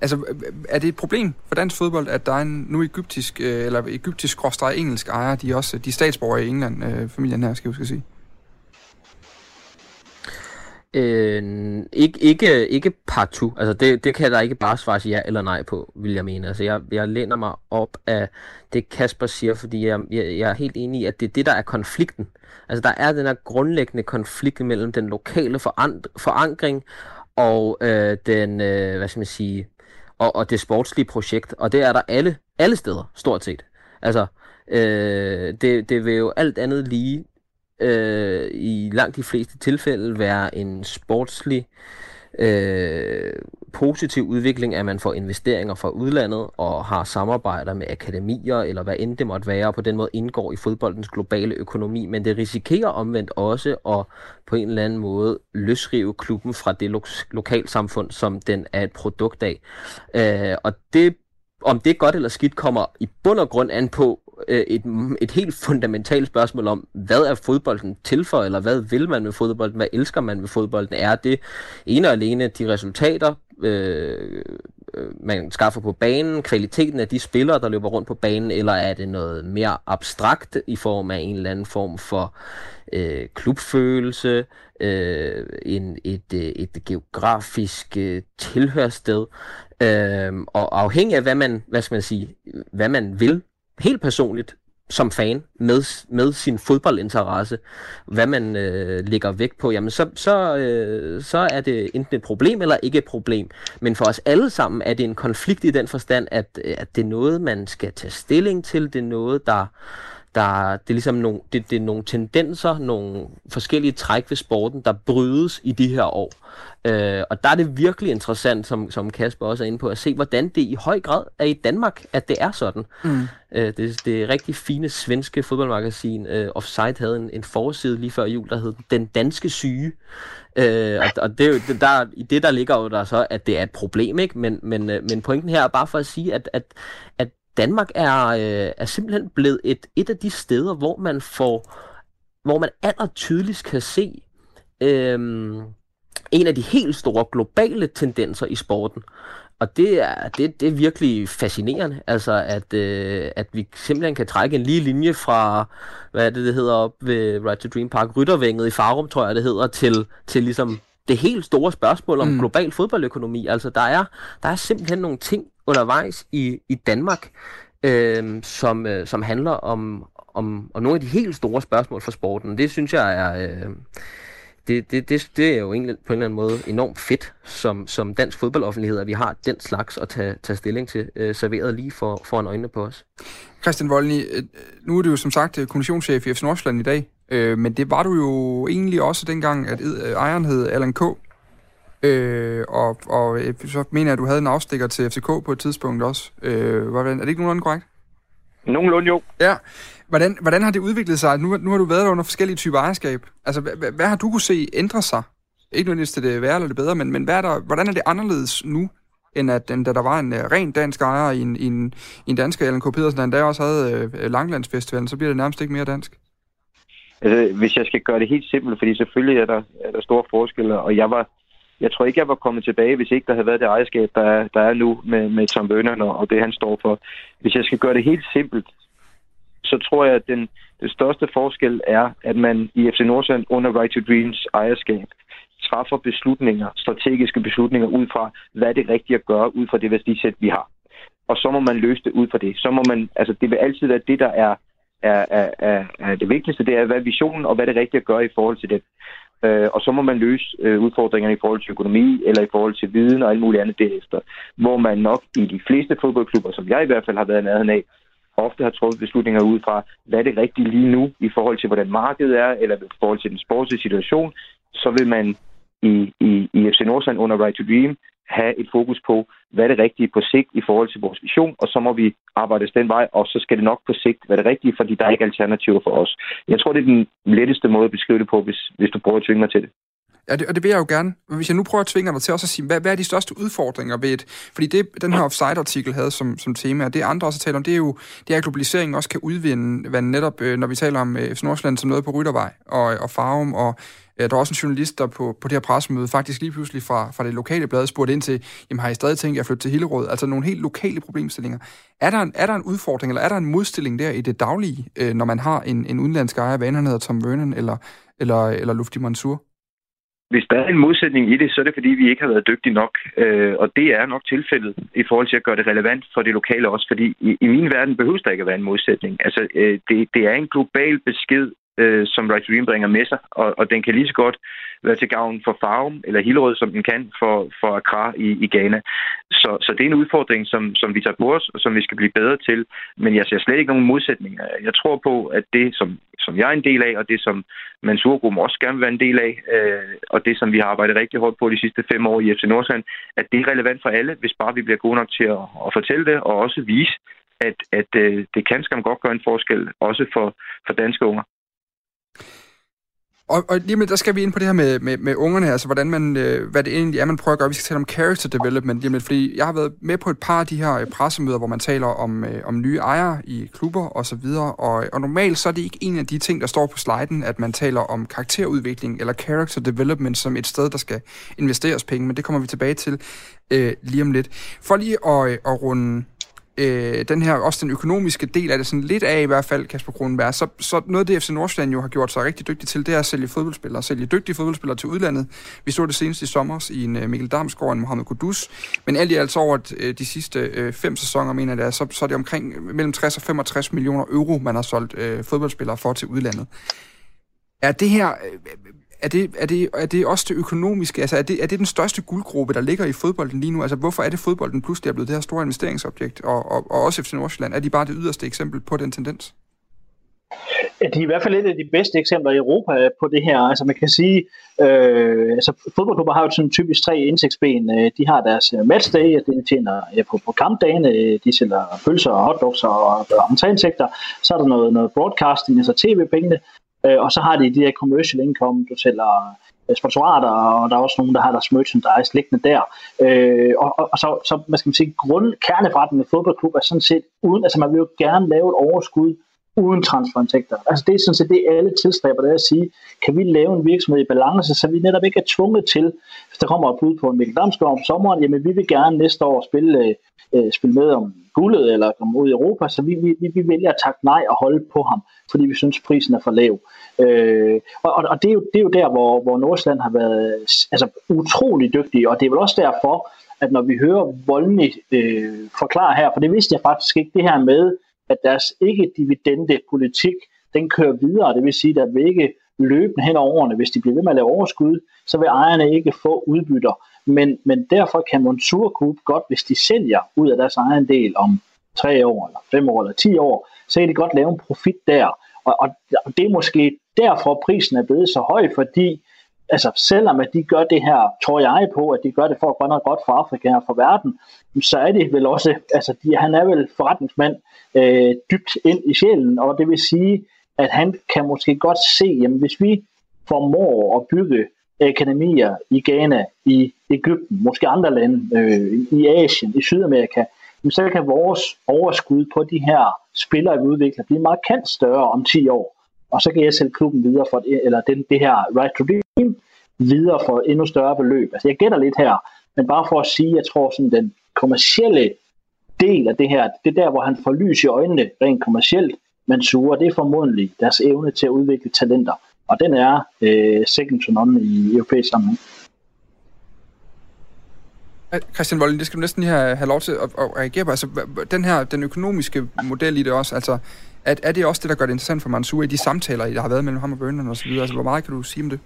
Altså, er det et problem for dansk fodbold, at der er en nu egyptisk, øh, eller egyptisk engelsk ejer, de er også de er statsborger i England, øh, familien her, skal jeg sige? Øh, ikke, ikke, ikke partout. Altså det, det kan der ikke bare svare ja eller nej på, vil jeg mene. Altså jeg, jeg læner mig op af det Kasper siger, fordi jeg, jeg, jeg er helt enig i, at det er det, der er konflikten. Altså der er den her grundlæggende konflikt mellem den lokale forankring og øh, den, øh, hvad skal man sige, og, og det sportslige projekt. Og det er der alle, alle steder, stort set. Altså, øh, det, det vil jo alt andet lige øh, i langt de fleste tilfælde være en sportslig øh, positiv udvikling, at man får investeringer fra udlandet og har samarbejder med akademier, eller hvad end det måtte være, og på den måde indgår i fodboldens globale økonomi. Men det risikerer omvendt også at på en eller anden måde løsrive klubben fra det lo- lokalsamfund, som den er et produkt af. Øh, og det om det er godt eller skidt, kommer i bund og grund an på øh, et, et helt fundamentalt spørgsmål om, hvad er fodbolden til for, eller hvad vil man med fodbolden, hvad elsker man med fodbolden? Er det ene og alene de resultater, øh, øh, man skaffer på banen, kvaliteten af de spillere, der løber rundt på banen, eller er det noget mere abstrakt i form af en eller anden form for øh, klubfølelse, øh, en, et, øh, et geografisk øh, tilhørssted, øh, og afhængig af, hvad man, hvad skal man sige, hvad man vil helt personligt som fan med, med sin fodboldinteresse, hvad man øh, lægger vægt på, jamen så, så, øh, så er det enten et problem eller ikke et problem. Men for os alle sammen er det en konflikt i den forstand, at, øh, at det er noget, man skal tage stilling til, det er noget, der, der det er ligesom nogle, det, det er nogle tendenser, nogle forskellige træk ved sporten, der brydes i de her år. Øh, og der er det virkelig interessant, som, som Kasper også er inde på, at se, hvordan det i høj grad er i Danmark, at det er sådan. Mm. Øh, det, det rigtig fine svenske fodboldmagasin uh, Offside havde en, en forside lige før jul, der hed Den Danske Syge. Øh, og, og det, er jo, der, i det der ligger jo der så, at det er et problem, ikke? Men, men, øh, men pointen her er bare for at sige, at, at, at Danmark er, øh, er simpelthen blevet et, et af de steder, hvor man får, hvor man aller tydeligst kan se øh, en af de helt store globale tendenser i sporten. Og det er, det, det er virkelig fascinerende, altså at, øh, at vi simpelthen kan trække en lige linje fra, hvad er det, det hedder op ved Right to Dream Park, Ryttervænget i Farum, tror jeg det hedder, til, til ligesom det helt store spørgsmål om mm. global fodboldøkonomi. Altså der er, der er simpelthen nogle ting undervejs i, i Danmark, øh, som, øh, som handler om, om, om nogle af de helt store spørgsmål for sporten. Det synes jeg er... Øh, det, det, det, det er jo egentlig på en eller anden måde enormt fedt som, som dansk fodboldoffentlighed, at vi har den slags at tage, tage stilling til, øh, serveret lige for, foran øjnene på os. Christian Voldny, øh, nu er du jo som sagt øh, kommissionschef i FC Nordsjælland i dag, øh, men det var du jo egentlig også dengang, at øh, ejeren hed Allan K., Øh, og, og så mener jeg, at du havde en afstikker til FCK på et tidspunkt også. Øh, hvordan, er det ikke nogenlunde korrekt? Nogenlunde jo. Ja. Hvordan, hvordan har det udviklet sig? Nu, nu har du været der under forskellige typer ejerskab. Altså, hvad, hvad har du kunne se ændre sig? Ikke nødvendigvis til det værre eller det bedre, men, men hvad er der, hvordan er det anderledes nu, end, at, end da der var en uh, ren dansk ejer i en, i en, i en dansk Allan K. Pedersen, der endda også havde uh, Langlandsfestivalen, så bliver det nærmest ikke mere dansk? Altså, hvis jeg skal gøre det helt simpelt, fordi selvfølgelig er der, er der store forskelle, og jeg var, jeg tror ikke, jeg var kommet tilbage, hvis ikke der havde været det ejerskab, der er, der er nu med, med Tom Bønderne og det, han står for. Hvis jeg skal gøre det helt simpelt, så tror jeg, at den, den største forskel er, at man i FC Nordsjælland under Right to Dreams ejerskab træffer beslutninger, strategiske beslutninger ud fra, hvad er det rigtige at gøre, ud fra det værdisæt, vi har. Og så må man løse det ud fra det. Så må man, altså det vil altid være det, der er, er, er, er, er det vigtigste, det er, hvad er visionen, og hvad er det rigtige at gøre i forhold til det. Øh, og så må man løse øh, udfordringerne i forhold til økonomi, eller i forhold til viden og alt muligt andet derefter. Hvor man nok i de fleste fodboldklubber, som jeg i hvert fald har været nærheden af, ofte har truffet beslutninger ud fra, hvad er det rigtige lige nu i forhold til, hvordan markedet er, eller i forhold til den sportslige situation, så vil man i, i, i FC Nordsjælland under Right to Dream have et fokus på, hvad er det rigtige på sigt i forhold til vores vision, og så må vi arbejde den vej, og så skal det nok på sigt være det rigtige, fordi der er ikke alternativer for os. Jeg tror, det er den letteste måde at beskrive det på, hvis, hvis du prøver at tvinge mig til det. Ja, det, og det vil jeg jo gerne. Men Hvis jeg nu prøver at tvinge dig til også at sige, hvad, hvad er de største udfordringer ved et... Fordi det, den her offside-artikel havde som, som tema, og det andre også taler om, det er jo, det er, at globaliseringen også kan udvinde, hvad netop, øh, når vi taler om FC Nordsjælland som noget på Ryttervej og, og Farum, og øh, der er også en journalist, der på, på det her pressemøde faktisk lige pludselig fra, fra det lokale blad spurgte ind til, jamen har I stadig tænkt at flytte til Hillerød? Altså nogle helt lokale problemstillinger. Er der, en, er der en udfordring, eller er der en modstilling der i det daglige, når man har en, en udenlandsk ejer, hvad han hedder Tom Vernon eller, eller, eller Lufti Mansour? Hvis der er en modsætning i det, så er det fordi, vi ikke har været dygtige nok. Øh, og det er nok tilfældet i forhold til at gøre det relevant for det lokale også. Fordi i, i min verden behøver der ikke at være en modsætning. Altså, øh, det, det er en global besked øh, som Right Green Dream bringer med sig, og, og den kan lige så godt være til gavn for Farum eller Hillerød, som den kan for, for Accra i, i Ghana. Så, så det er en udfordring, som, som vi tager på os, og som vi skal blive bedre til. Men jeg ser slet ikke nogen modsætninger. Jeg tror på, at det, som, som jeg er en del af, og det, som Mansurgruppen også gerne vil være en del af, øh, og det, som vi har arbejdet rigtig hårdt på de sidste fem år i FC Nordsjælland, at det er relevant for alle, hvis bare vi bliver gode nok til at, at fortælle det, og også vise, at, at øh, det kan skam godt gøre en forskel, også for, for danske unger. Og, og lige med, der skal vi ind på det her med, med, med ungerne, altså hvordan man, øh, hvad det egentlig er, man prøver at gøre. Vi skal tale om character development lige med, fordi jeg har været med på et par af de her øh, pressemøder, hvor man taler om, øh, om nye ejere i klubber og så videre, og, og normalt så er det ikke en af de ting, der står på sliden, at man taler om karakterudvikling eller character development som et sted, der skal investeres penge, men det kommer vi tilbage til øh, lige om lidt. For lige at, øh, at runde øh, den her, også den økonomiske del af det sådan lidt af i hvert fald, Kasper Kronenberg, så, så noget af det FC Nordsjælland jo har gjort sig rigtig dygtig til, det er at sælge fodboldspillere, sælge dygtige fodboldspillere til udlandet. Vi så det senest i sommer i en øh, Mikkel Damsgaard og en Mohamed Kudus, men alt i alt over øh, de sidste øh, fem sæsoner, mener jeg så, så er det omkring øh, mellem 60 og 65 millioner euro, man har solgt øh, fodboldspillere for til udlandet. Er det her, er det, er, det, er det også det økonomiske? Altså, er det, er det den største guldgruppe, der ligger i fodbolden lige nu? Altså, hvorfor er det fodbolden pludselig er blevet det her store investeringsobjekt? Og, og, og også FC Nordsjælland, er de bare det yderste eksempel på den tendens? De er i hvert fald et af de bedste eksempler i Europa på det her. Altså man kan sige, øh, altså fodboldklubber har jo sådan typisk tre indtægtsben. Øh, de har deres øh, matchday, og det tjener ja, på, på kampdagene, øh, de sælger pølser og hotdogs og, og entréindtægter. Så er der noget, noget broadcasting, altså tv-pengene. Øh, og så har de de her commercial income, du sælger øh, sponsorater, og der er også nogen, der har deres merchandise liggende der. Øh, og, og, og så, så, hvad skal man sige, grund, kerneforretningen med fodboldklub er sådan set, uden, altså man vil jo gerne lave et overskud uden transferindtægter. Altså det er sådan set det, alle tilstræber, det er at sige, kan vi lave en virksomhed i balance, så vi netop ikke er tvunget til, hvis der kommer et bud på en Mikkel Damsgaard om sommeren, jamen vi vil gerne næste år spille, øh, spille med om guldet eller komme ud i Europa, så vi, vi, vi vælger at takke nej og holde på ham, fordi vi synes, prisen er for lav. Øh, og og det, er jo, det er jo der, hvor, hvor Nordsjælland har været altså, utrolig dygtig, og det er vel også derfor, at når vi hører Voldny øh, forklare her, for det vidste jeg faktisk ikke, det her med, at deres ikke-dividende politik, den kører videre, det vil sige, at der vil ikke løbende hen over årene, hvis de bliver ved med at lave overskud, så vil ejerne ikke få udbytter. Men, men derfor kan Monsur Group godt, hvis de sælger ud af deres egen del om tre år, eller fem år, eller ti år, så kan de godt lave en profit der. Og, og, og det er måske derfor, prisen er blevet så høj, fordi altså selvom at de gør det her, tror jeg på, at de gør det for at gøre noget godt for Afrika og for verden, så er det vel også, altså de, han er vel forretningsmand øh, dybt ind i sjælen, og det vil sige, at han kan måske godt se, jamen hvis vi formår at bygge akademier i Ghana, i Ægypten, måske andre lande, øh, i Asien, i Sydamerika, jamen, så kan vores overskud på de her spillere, vi udvikler, blive markant større om 10 år. Og så kan jeg sælge klubben videre for, eller den, det her right to videre for endnu større beløb. Altså jeg gætter lidt her, men bare for at sige, jeg tror sådan den kommercielle del af det her, det er der, hvor han får lys i øjnene rent kommercielt, men suger, det er formodentlig deres evne til at udvikle talenter. Og den er øh, second to none i europæisk sammenhæng. Christian Volden, det skal du næsten lige have, have lov til at, at reagere på. Altså, den her, den økonomiske model i det også, altså, at, er det også det, der gør det interessant for Mansour i de samtaler, der har været mellem ham og Burnham og så videre? Altså, hvor meget kan du sige om det?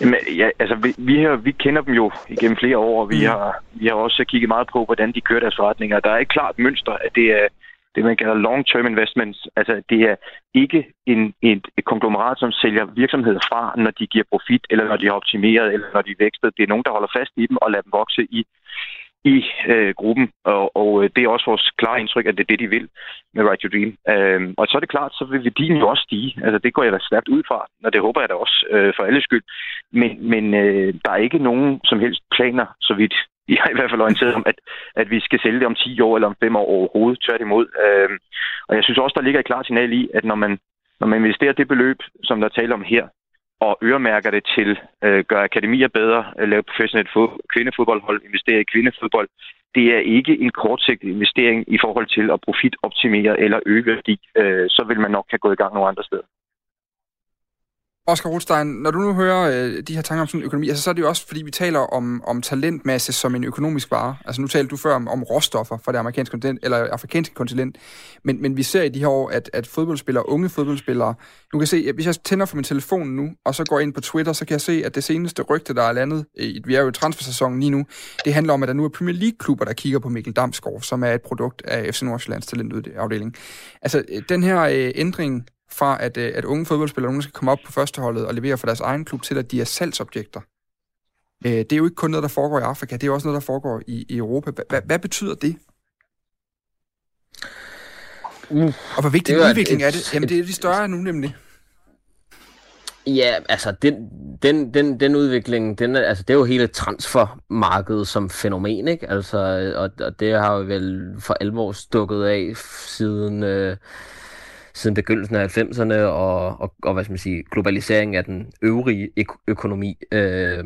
Jamen, ja, altså, vi, vi, her, vi kender dem jo igennem flere år, og vi, mm. har, vi har også kigget meget på, hvordan de kører deres forretninger. Der er et klart mønster, at det er det, man kalder long-term investments. Altså, det er ikke en, et, et konglomerat, som sælger virksomheder fra, når de giver profit, eller når de har optimeret, eller når de er vækstet. Det er nogen, der holder fast i dem og lader dem vokse i, i øh, gruppen, og, og øh, det er også vores klare indtryk, at det er det, de vil med Right to Dream. Øh, og så er det klart, så vil værdien jo også stige. Altså, det går jeg da stærkt ud fra, og det håber jeg da også øh, for alle skyld. Men, men øh, der er ikke nogen som helst planer, så vidt jeg er i hvert fald orienteret om, at, at vi skal sælge det om 10 år eller om 5 år overhovedet, tværtimod. Øh, og jeg synes også, der ligger et klart signal i, at når man, når man investerer det beløb, som der taler om her, og øremærker det til øh, gøre akademier bedre, øh, lave professionelt kvindefodboldhold, investere i kvindefodbold. Det er ikke en kortsigtet investering i forhold til at profitoptimere eller øge værdi. Øh, så vil man nok have gået i gang nogle andre steder. Oscar Rothstein, når du nu hører øh, de her tanker om sådan økonomi, altså, så er det jo også, fordi vi taler om, om talentmasse som en økonomisk vare. Altså nu talte du før om, om råstoffer fra det amerikanske kontinent, eller afrikanske kontinent, men, men vi ser i de her år, at, at fodboldspillere, unge fodboldspillere, nu kan se, at hvis jeg tænder for min telefon nu, og så går ind på Twitter, så kan jeg se, at det seneste rygte, der er landet, øh, i, vi er jo i transfersæsonen lige nu, det handler om, at der nu er Premier League-klubber, der kigger på Mikkel Damsgaard, som er et produkt af FC Nordsjællands talentafdeling. Altså, øh, den her øh, ændring fra, at, øh, at unge fodboldspillere nogen skal komme op på førsteholdet og levere for deres egen klub, til at de er salgsobjekter. Øh, det er jo ikke kun noget, der foregår i Afrika, det er også noget, der foregår i, i Europa. Hvad, hvad betyder det? Uh, og hvor vigtig en udvikling et, er det? Jamen, det er de større nu nemlig. Ja, altså den, den, den, den udvikling, den, altså det er jo hele transfermarkedet som fænomen, ikke? Altså, og, og det har jo vel for alvor stukket af siden øh, siden begyndelsen af 90'erne og, og, og hvad skal man sige, globaliseringen af den øvrige ø- økonomi. Øh,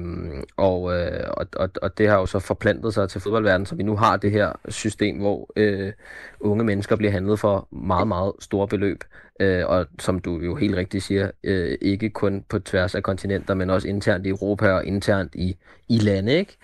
og, øh, og, og, og det har jo så forplantet sig til fodboldverdenen, så vi nu har det her system, hvor øh, unge mennesker bliver handlet for meget, meget store beløb. Øh, og som du jo helt rigtigt siger, øh, ikke kun på tværs af kontinenter, men også internt i Europa og internt i, i lande. Ikke?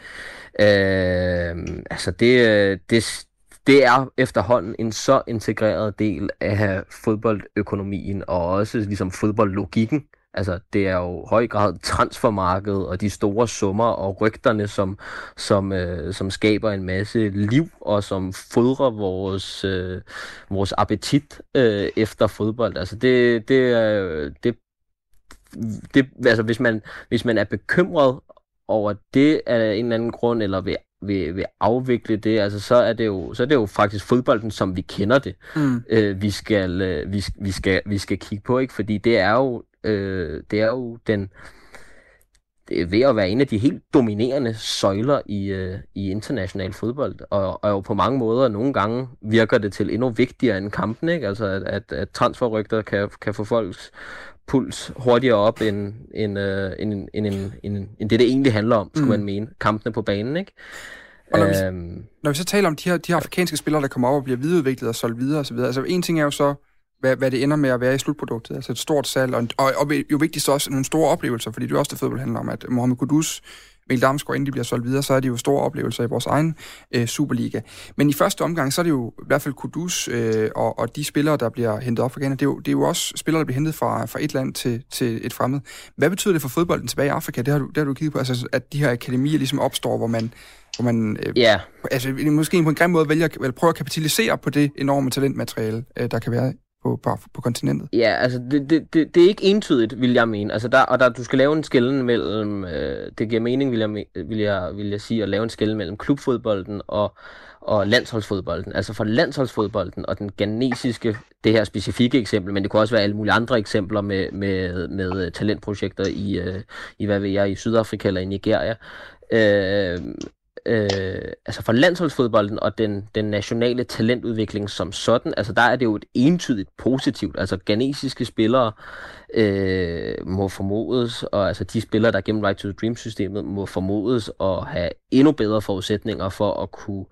Øh, altså det, øh, det, det er efterhånden en så integreret del af fodboldøkonomien og også ligesom fodboldlogikken. Altså, det er jo høj grad transfermarkedet og de store summer og rygterne, som, som, øh, som skaber en masse liv og som fodrer vores, øh, vores appetit øh, efter fodbold. Altså, det, det, øh, det, det, altså hvis man, hvis man er bekymret over det af en eller anden grund, eller vil vil, vil afvikle det, altså så er det jo så er det jo faktisk fodbolden som vi kender det. Mm. Øh, vi skal øh, vi, vi skal vi skal kigge på, ikke? Fordi det er jo øh, det er jo den det er ved at være en af de helt dominerende søjler i, øh, i international fodbold, og, og jo på mange måder nogle gange virker det til endnu vigtigere end kampen, ikke? Altså at, at, at transferrygter kan, kan få folks puls hurtigere op end, end, øh, end, end, end, end, end det, det egentlig handler om, skulle mm. man mene. Kampene på banen, ikke? Og når, vi, øhm, når vi så taler om de her, de her afrikanske spillere, der kommer op og bliver videreudviklet og solgt videre osv., altså en ting er jo så, hvad, hvad det ender med at være i slutproduktet, altså et stort salg, og, og, og jo vigtigst også nogle store oplevelser, fordi det er også det fodbold handler om, at Mohamed Kudus Mikkel Damsgaard, inden de bliver solgt videre, så er det jo store oplevelser i vores egen øh, Superliga. Men i første omgang, så er det jo i hvert fald Kudus øh, og, og de spillere, der bliver hentet op fra Ghana, det er, jo, det er jo også spillere, der bliver hentet fra, fra et land til, til et fremmed. Hvad betyder det for fodbolden tilbage i Afrika? Det har du, det har du kigget på, altså at de her akademier ligesom opstår, hvor man hvor man øh, yeah. altså, måske på en grim måde vælger at prøve at kapitalisere på det enorme talentmateriale, øh, der kan være på, på, på kontinentet? Ja, altså det, det, det, det er ikke entydigt, vil jeg mene. Altså der, og der, du skal lave en skælden mellem, øh, det giver mening, vil jeg, vil, jeg, vil jeg sige, at lave en skælden mellem klubfodbolden og, og landsholdsfodbolden. Altså for landsholdsfodbolden og den ganesiske, det her specifikke eksempel, men det kunne også være alle mulige andre eksempler med, med, med øh, talentprojekter i, øh, i, hvad ved jeg, i Sydafrika eller i Nigeria. Øh, øh, altså for landsholdsfodbolden og den, den nationale talentudvikling som sådan, altså der er det jo et entydigt positivt. Altså ganesiske spillere øh, må formodes, og altså de spillere, der gennem Right to the Dream-systemet, må formodes at have endnu bedre forudsætninger for at kunne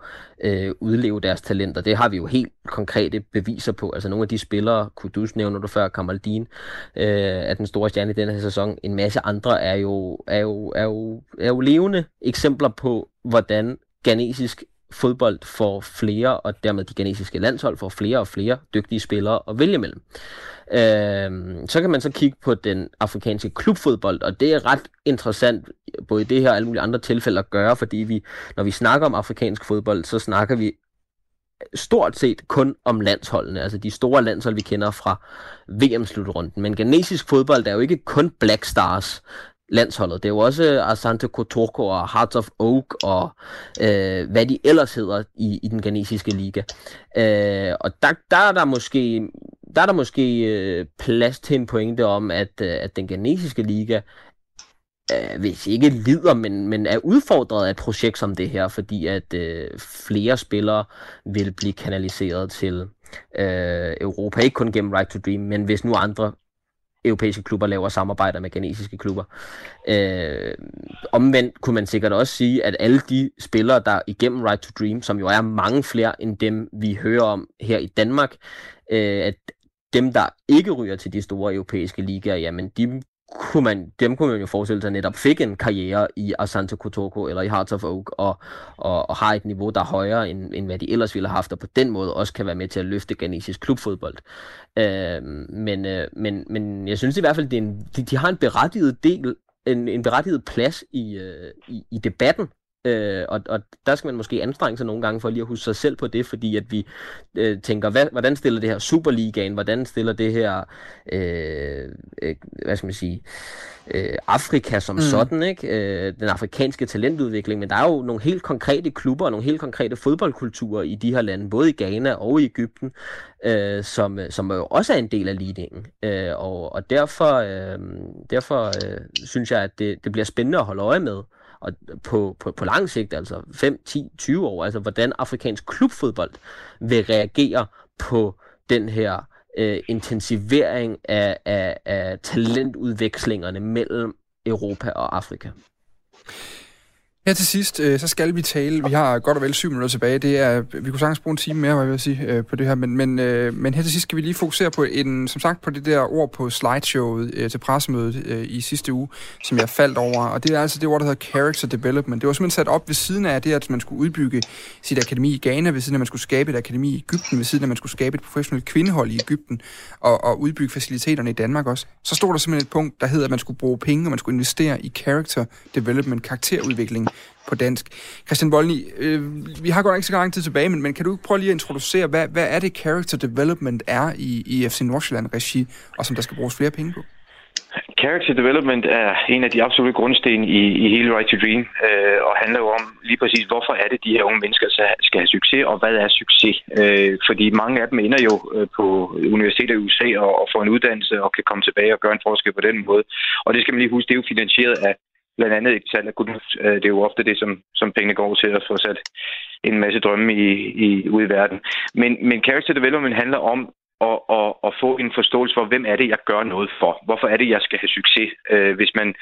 øh, udleve deres talenter. Det har vi jo helt konkrete beviser på. Altså nogle af de spillere, Kudus nævner du før, Kamaldin, øh, er den store stjerne i denne her sæson. En masse andre er jo, er jo, er jo, er jo levende eksempler på, hvordan ganesisk fodbold får flere, og dermed de ganesiske landshold får flere og flere dygtige spillere at vælge mellem. Øh, så kan man så kigge på den afrikanske klubfodbold, og det er ret interessant, både i det her og alle mulige andre tilfælde at gøre, fordi vi, når vi snakker om afrikansk fodbold, så snakker vi stort set kun om landsholdene, altså de store landshold, vi kender fra VM-slutrunden. Men ganesisk fodbold er jo ikke kun Black Stars, landsholdet. Det er jo også øh, Asante Kotoko og Hearts of Oak og øh, hvad de ellers hedder i, i den ghanesiske liga. Øh, og der, der er der måske der er der måske øh, plads til en pointe om, at, øh, at den ghanesiske liga øh, hvis ikke lider, men, men er udfordret af et projekt som det her, fordi at øh, flere spillere vil blive kanaliseret til øh, Europa, ikke kun gennem Right to Dream, men hvis nu andre europæiske klubber laver samarbejder med ghanesiske klubber. Øh, omvendt kunne man sikkert også sige, at alle de spillere, der igennem Right to Dream, som jo er mange flere end dem, vi hører om her i Danmark, øh, at dem, der ikke ryger til de store europæiske ligaer, jamen de kunne man, dem kunne man jo forestille sig netop fik en karriere i Asante Kotoko eller i Hearts of Oak, og, og, og har et niveau, der er højere, end, end hvad de ellers ville have haft, og på den måde også kan være med til at løfte ghanesisk klubfodbold. Øh, men, øh, men, men jeg synes i hvert fald, det er en, de, de har en berettiget del, en, en berettiget plads i, øh, i, i debatten Øh, og, og der skal man måske anstrenge sig nogle gange for lige at huske sig selv på det, fordi at vi øh, tænker, hvad, hvordan stiller det her Superligaen, hvordan stiller det her, øh, øh, hvad skal man sige, øh, Afrika som mm. sådan, ikke? Øh, den afrikanske talentudvikling, men der er jo nogle helt konkrete klubber og nogle helt konkrete fodboldkulturer i de her lande, både i Ghana og i Ægypten, øh, som, som jo også er en del af ligningen. Øh, og, og derfor, øh, derfor øh, synes jeg, at det, det bliver spændende at holde øje med, og på, på, på lang sigt, altså 5, 10, 20 år, altså hvordan afrikansk klubfodbold vil reagere på den her øh, intensivering af, af, af talentudvekslingerne mellem Europa og Afrika. Her til sidst, øh, så skal vi tale, vi har godt og vel syv minutter tilbage, det er, vi kunne sagtens bruge en time mere, hvad jeg vil sige, øh, på det her, men, men, øh, men her til sidst skal vi lige fokusere på en, som sagt, på det der ord på slideshowet øh, til pressemødet øh, i sidste uge, som jeg faldt over, og det er altså det ord, der hedder character development. Det var simpelthen sat op ved siden af det, at man skulle udbygge sit akademi i Ghana, ved siden af, at man skulle skabe et akademi i Ægypten, ved siden af, at man skulle skabe et professionelt kvindehold i Ægypten, og, og udbygge faciliteterne i Danmark også. Så stod der simpelthen et punkt, der hedder, at man skulle bruge penge, og man skulle investere i character development, karakterudvikling, på dansk. Christian Volny, øh, vi har godt ikke så lang tid tilbage, men, men kan du prøve lige at introducere, hvad, hvad er det character development er i, i FC Nordsjælland-regi, og som der skal bruges flere penge på? Character development er en af de absolutte grundsten i, i hele Right to Dream, øh, og handler jo om lige præcis, hvorfor er det, de her unge mennesker skal have succes, og hvad er succes? Øh, fordi mange af dem ender jo øh, på universiteter i USA og, og får en uddannelse og kan komme tilbage og gøre en forskel på den måde. Og det skal man lige huske, det er jo finansieret af blandt andet et salg af kunst. Øh, det er jo ofte det, som, som pengene går til at få sat en masse drømme i, i, ud i verden. Men, men character development handler om at, at, at få en forståelse for, hvem er det, jeg gør noget for? Hvorfor er det, jeg skal have succes? Øh, hvis man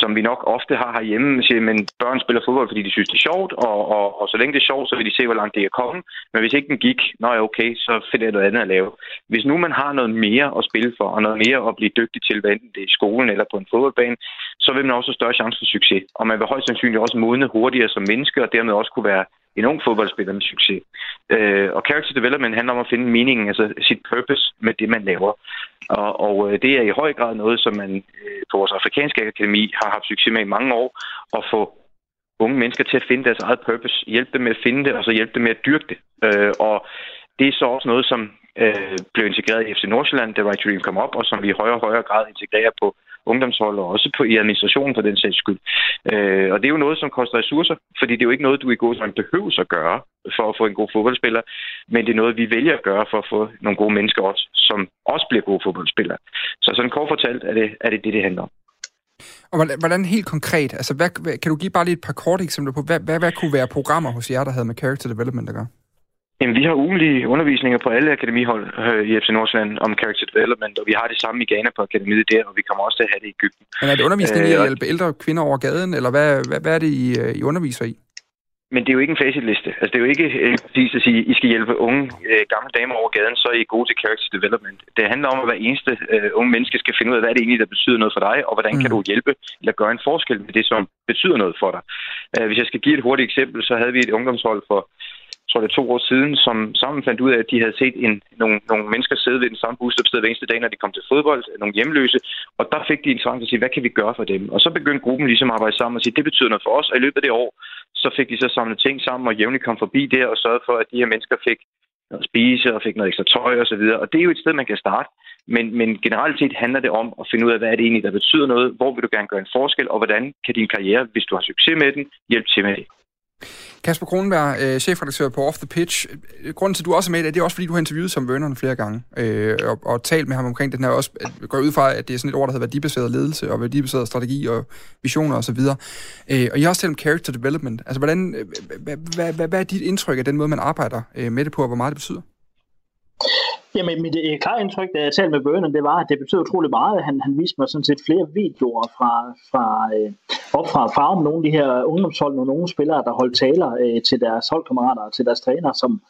som vi nok ofte har herhjemme, siger, men børn spiller fodbold, fordi de synes, det er sjovt, og, og, og så længe det er sjovt, så vil de se, hvor langt det er kommet. Men hvis ikke den gik, nå ja, okay, så finder jeg noget andet at lave. Hvis nu man har noget mere at spille for, og noget mere at blive dygtig til, hvad enten det er i skolen eller på en fodboldbane, så vil man også have større chance for succes. Og man vil højst sandsynligt også modne hurtigere som menneske, og dermed også kunne være en ung fodboldspiller med succes. Øh, og character development handler om at finde meningen, altså sit purpose med det, man laver. Og, og øh, det er i høj grad noget, som man øh, på vores afrikanske akademi har haft succes med i mange år, at få unge mennesker til at finde deres eget purpose, hjælpe dem med at finde det, og så hjælpe dem med at dyrke det. Øh, og det er så også noget, som øh, blev integreret i FC Nordsjælland, da Right to Dream kom op, og som vi i højere og højere grad integrerer på ungdomshold og også på, i administrationen for den sags skyld. Øh, og det er jo noget, som koster ressourcer, fordi det er jo ikke noget, du i god som behøver at gøre for at få en god fodboldspiller, men det er noget, vi vælger at gøre for at få nogle gode mennesker også, som også bliver gode fodboldspillere. Så sådan kort fortalt er det er det, det, det handler om. Og hvordan, hvordan helt konkret, altså hvad, kan du give bare lige et par korte eksempler på, hvad, hvad, hvad kunne være programmer hos jer, der havde med character development at gøre? Jamen, vi har ugenlige undervisninger på alle akademihold øh, i FC Nordsjælland om character development, og vi har det samme i Ghana på akademiet der, og vi kommer også til at have det i Ægypten. Men er det undervisning i at øh, hjælpe ældre kvinder over gaden, eller hvad, hvad, hvad er det, I, øh, I underviser i? Men det er jo ikke en facitliste. Altså, det er jo ikke øh, præcis at sige, at I skal hjælpe unge, øh, gamle damer over gaden, så er I gode til character development. Det handler om, at hver eneste øh, unge menneske skal finde ud af, hvad det egentlig, der betyder noget for dig, og hvordan mm. kan du hjælpe eller gøre en forskel med det, som betyder noget for dig. Uh, hvis jeg skal give et hurtigt eksempel, så havde vi et ungdomshold for tror det er to år siden, som sammen fandt ud af, at de havde set en, nogle, nogle mennesker sidde ved den samme busstopsted hver eneste dag, når de kom til fodbold, nogle hjemløse, og der fik de en chance at sige, hvad kan vi gøre for dem? Og så begyndte gruppen ligesom at arbejde sammen og sige, det betyder noget for os, og i løbet af det år, så fik de så samlet ting sammen og jævnligt kom forbi der og sørgede for, at de her mennesker fik noget at spise og fik noget ekstra tøj og så videre. Og det er jo et sted, man kan starte. Men, men generelt set handler det om at finde ud af, hvad er det egentlig, der betyder noget, hvor vil du gerne gøre en forskel, og hvordan kan din karriere, hvis du har succes med den, hjælpe til med det. Kasper Kronenberg, øh, chefredaktør på Off the Pitch. Grunden til, at du også er med, det er også, fordi du har interviewet som Vernon flere gange, øh, og, og talt med ham omkring den her også, at går ud fra, at det er sådan et ord, der hedder værdibaseret ledelse, og værdibaseret strategi, og visioner osv. Og, øh, og I har også talt om character development. Altså, hvordan, øh, hvad, hvad, hvad, hvad er dit indtryk af den måde, man arbejder øh, med det på, og hvor meget det betyder? Jamen, mit øh, klare indtryk, da jeg talte med Vernon, det var, at det betød utrolig meget. Han, han viste mig sådan set flere videoer fra, fra, øh, op fra, farm, nogle af de her ungdomshold, nogle unge spillere, der holdt taler øh, til deres holdkammerater og til deres træner, som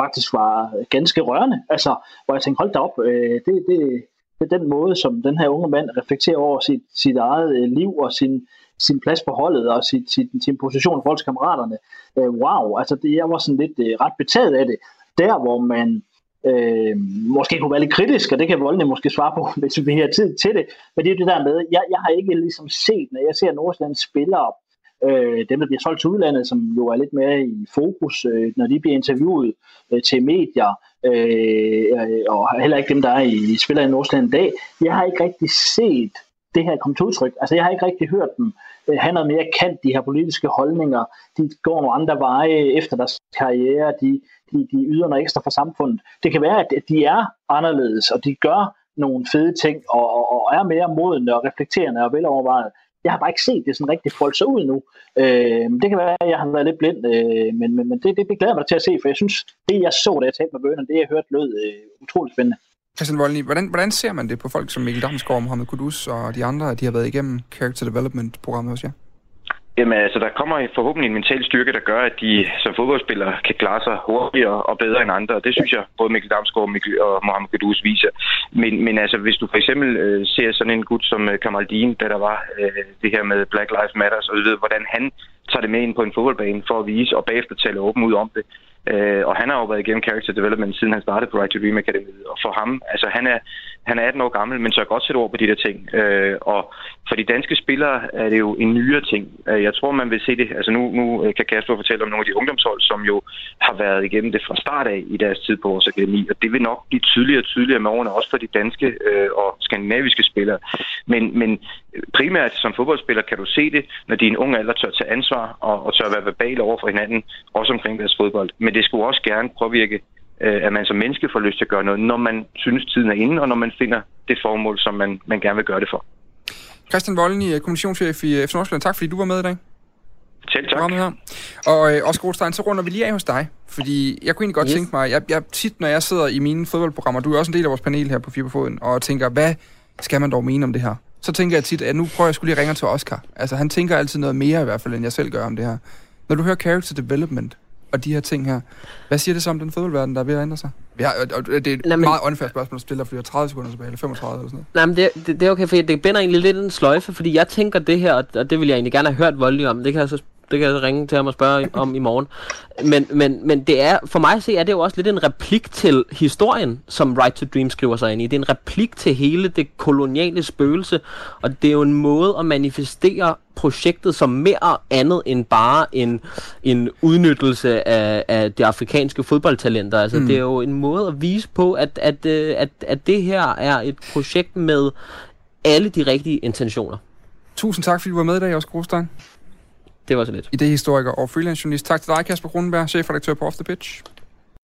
faktisk var ganske rørende. Altså, hvor jeg tænkte, hold da op, øh, det, det, den måde, som den her unge mand reflekterer over sit, sit eget øh, liv og sin, sin plads på holdet og sit, sit, sin position i forhold til kammeraterne. Øh, wow, altså det, jeg var sådan lidt øh, ret betaget af det. Der, hvor man øh, måske kunne være lidt kritisk, og det kan Voldene måske svare på, *laughs* hvis vi har tid til det, men det er det der med, jeg, jeg har ikke ligesom set, når jeg ser Nordsjællands spillere, øh, dem der bliver solgt til udlandet, som jo er lidt mere i fokus, øh, når de bliver interviewet øh, til medier, øh, og heller ikke dem, der er i, spiller i Nordsjælland i dag, jeg har ikke rigtig set det her komme til udtryk. Altså jeg har ikke rigtig hørt dem øh, have noget mere kant, de her politiske holdninger. De går nogle andre veje efter deres karriere. De, de, de yder noget ekstra for samfundet. Det kan være, at de er anderledes, og de gør nogle fede ting, og, og, og er mere modne og reflekterende og velovervejet. Jeg har bare ikke set det sådan rigtig folde sig ud nu. Øh, det kan være, at jeg har været lidt blind, øh, men, men, men det, det, det glæder mig til at se, for jeg synes, det jeg så, da jeg talte med bønderne, det jeg hørte lød øh, utroligt spændende. Christian Voldny, hvordan, hvordan ser man det på folk som Mikkel Damsgaard Mohamed Kudus og de andre, de har været igennem Character Development-programmet hos jer? Jamen altså, der kommer forhåbentlig en mental styrke, der gør, at de som fodboldspillere kan klare sig hurtigere og bedre end andre. Og det synes jeg, både Mikkel Damsgaard og, Mikkel og Mohamed Kudus viser. Men, men altså, hvis du for eksempel øh, ser sådan en gut som øh, Kamaldin, da der var øh, det her med Black Lives Matter, så ved, hvordan han tager det med ind på en fodboldbane for at vise, og bagefter tale åben ud om det. Øh, og han har jo været igennem character development, siden han startede på Right to Dream Academy. Og for ham, altså han er, han er 18 år gammel, men så godt sætte ord på de der ting. Øh, og for de danske spillere er det jo en nyere ting. Øh, jeg tror, man vil se det. Altså nu, nu øh, kan Kasper fortælle om nogle af de ungdomshold, som jo har været igennem det fra start af i deres tid på vores akademi. Og det vil nok blive tydeligere og tydeligere med årene, også for de danske øh, og skandinaviske spillere. Men, men primært som fodboldspiller kan du se det, når de unge en ung alder tør tage ansvar og, og tør være verbal over for hinanden, også omkring deres fodbold. Men det skulle også gerne påvirke, øh, at man som menneske får lyst til at gøre noget, når man synes, tiden er inde, og når man finder det formål, som man, man gerne vil gøre det for. Christian Volden, kommunikationschef i FC Nordsjælland. Tak fordi du var med i dag. Selv tak. Her. Og øh, Oscar Rostein, så runder vi lige af hos dig. Fordi jeg kunne egentlig godt yes. tænke mig, jeg, jeg tit, når jeg sidder i mine fodboldprogrammer, du er også en del af vores panel her på Fiberfoden, og tænker, hvad skal man dog mene om det her? Så tænker jeg tit, at nu prøver jeg skulle lige ringe til Oscar. Altså, han tænker altid noget mere i hvert fald, end jeg selv gør om det her. Når du hører character development, og de her ting her. Hvad siger det så om den fodboldverden, der er ved at ændre sig? Ja, og det er et men... meget unfair spørgsmål at stille, fordi jeg 30 sekunder tilbage, eller 35 eller sådan noget. Nej, men det, det, det er okay, for det binder egentlig lidt en sløjfe, fordi jeg tænker det her, og det vil jeg egentlig gerne have hørt voldeligt om. Det kan jeg så det kan jeg ringe til ham og spørge om i morgen. Men, men, men det er, for mig at se, er det jo også lidt en replik til historien, som Right to Dream skriver sig ind i. Det er en replik til hele det koloniale spøgelse, og det er jo en måde at manifestere projektet som mere andet end bare en, en udnyttelse af, af de afrikanske fodboldtalenter. Altså, mm. det er jo en måde at vise på, at, at, øh, at, at det her er et projekt med alle de rigtige intentioner. Tusind tak, fordi du var med i dag, Oscar Grostein. Det var så lidt. Idehistoriker og freelance journalist. Tak til dig, Kasper Kronenberg, chefredaktør på Off The Pitch.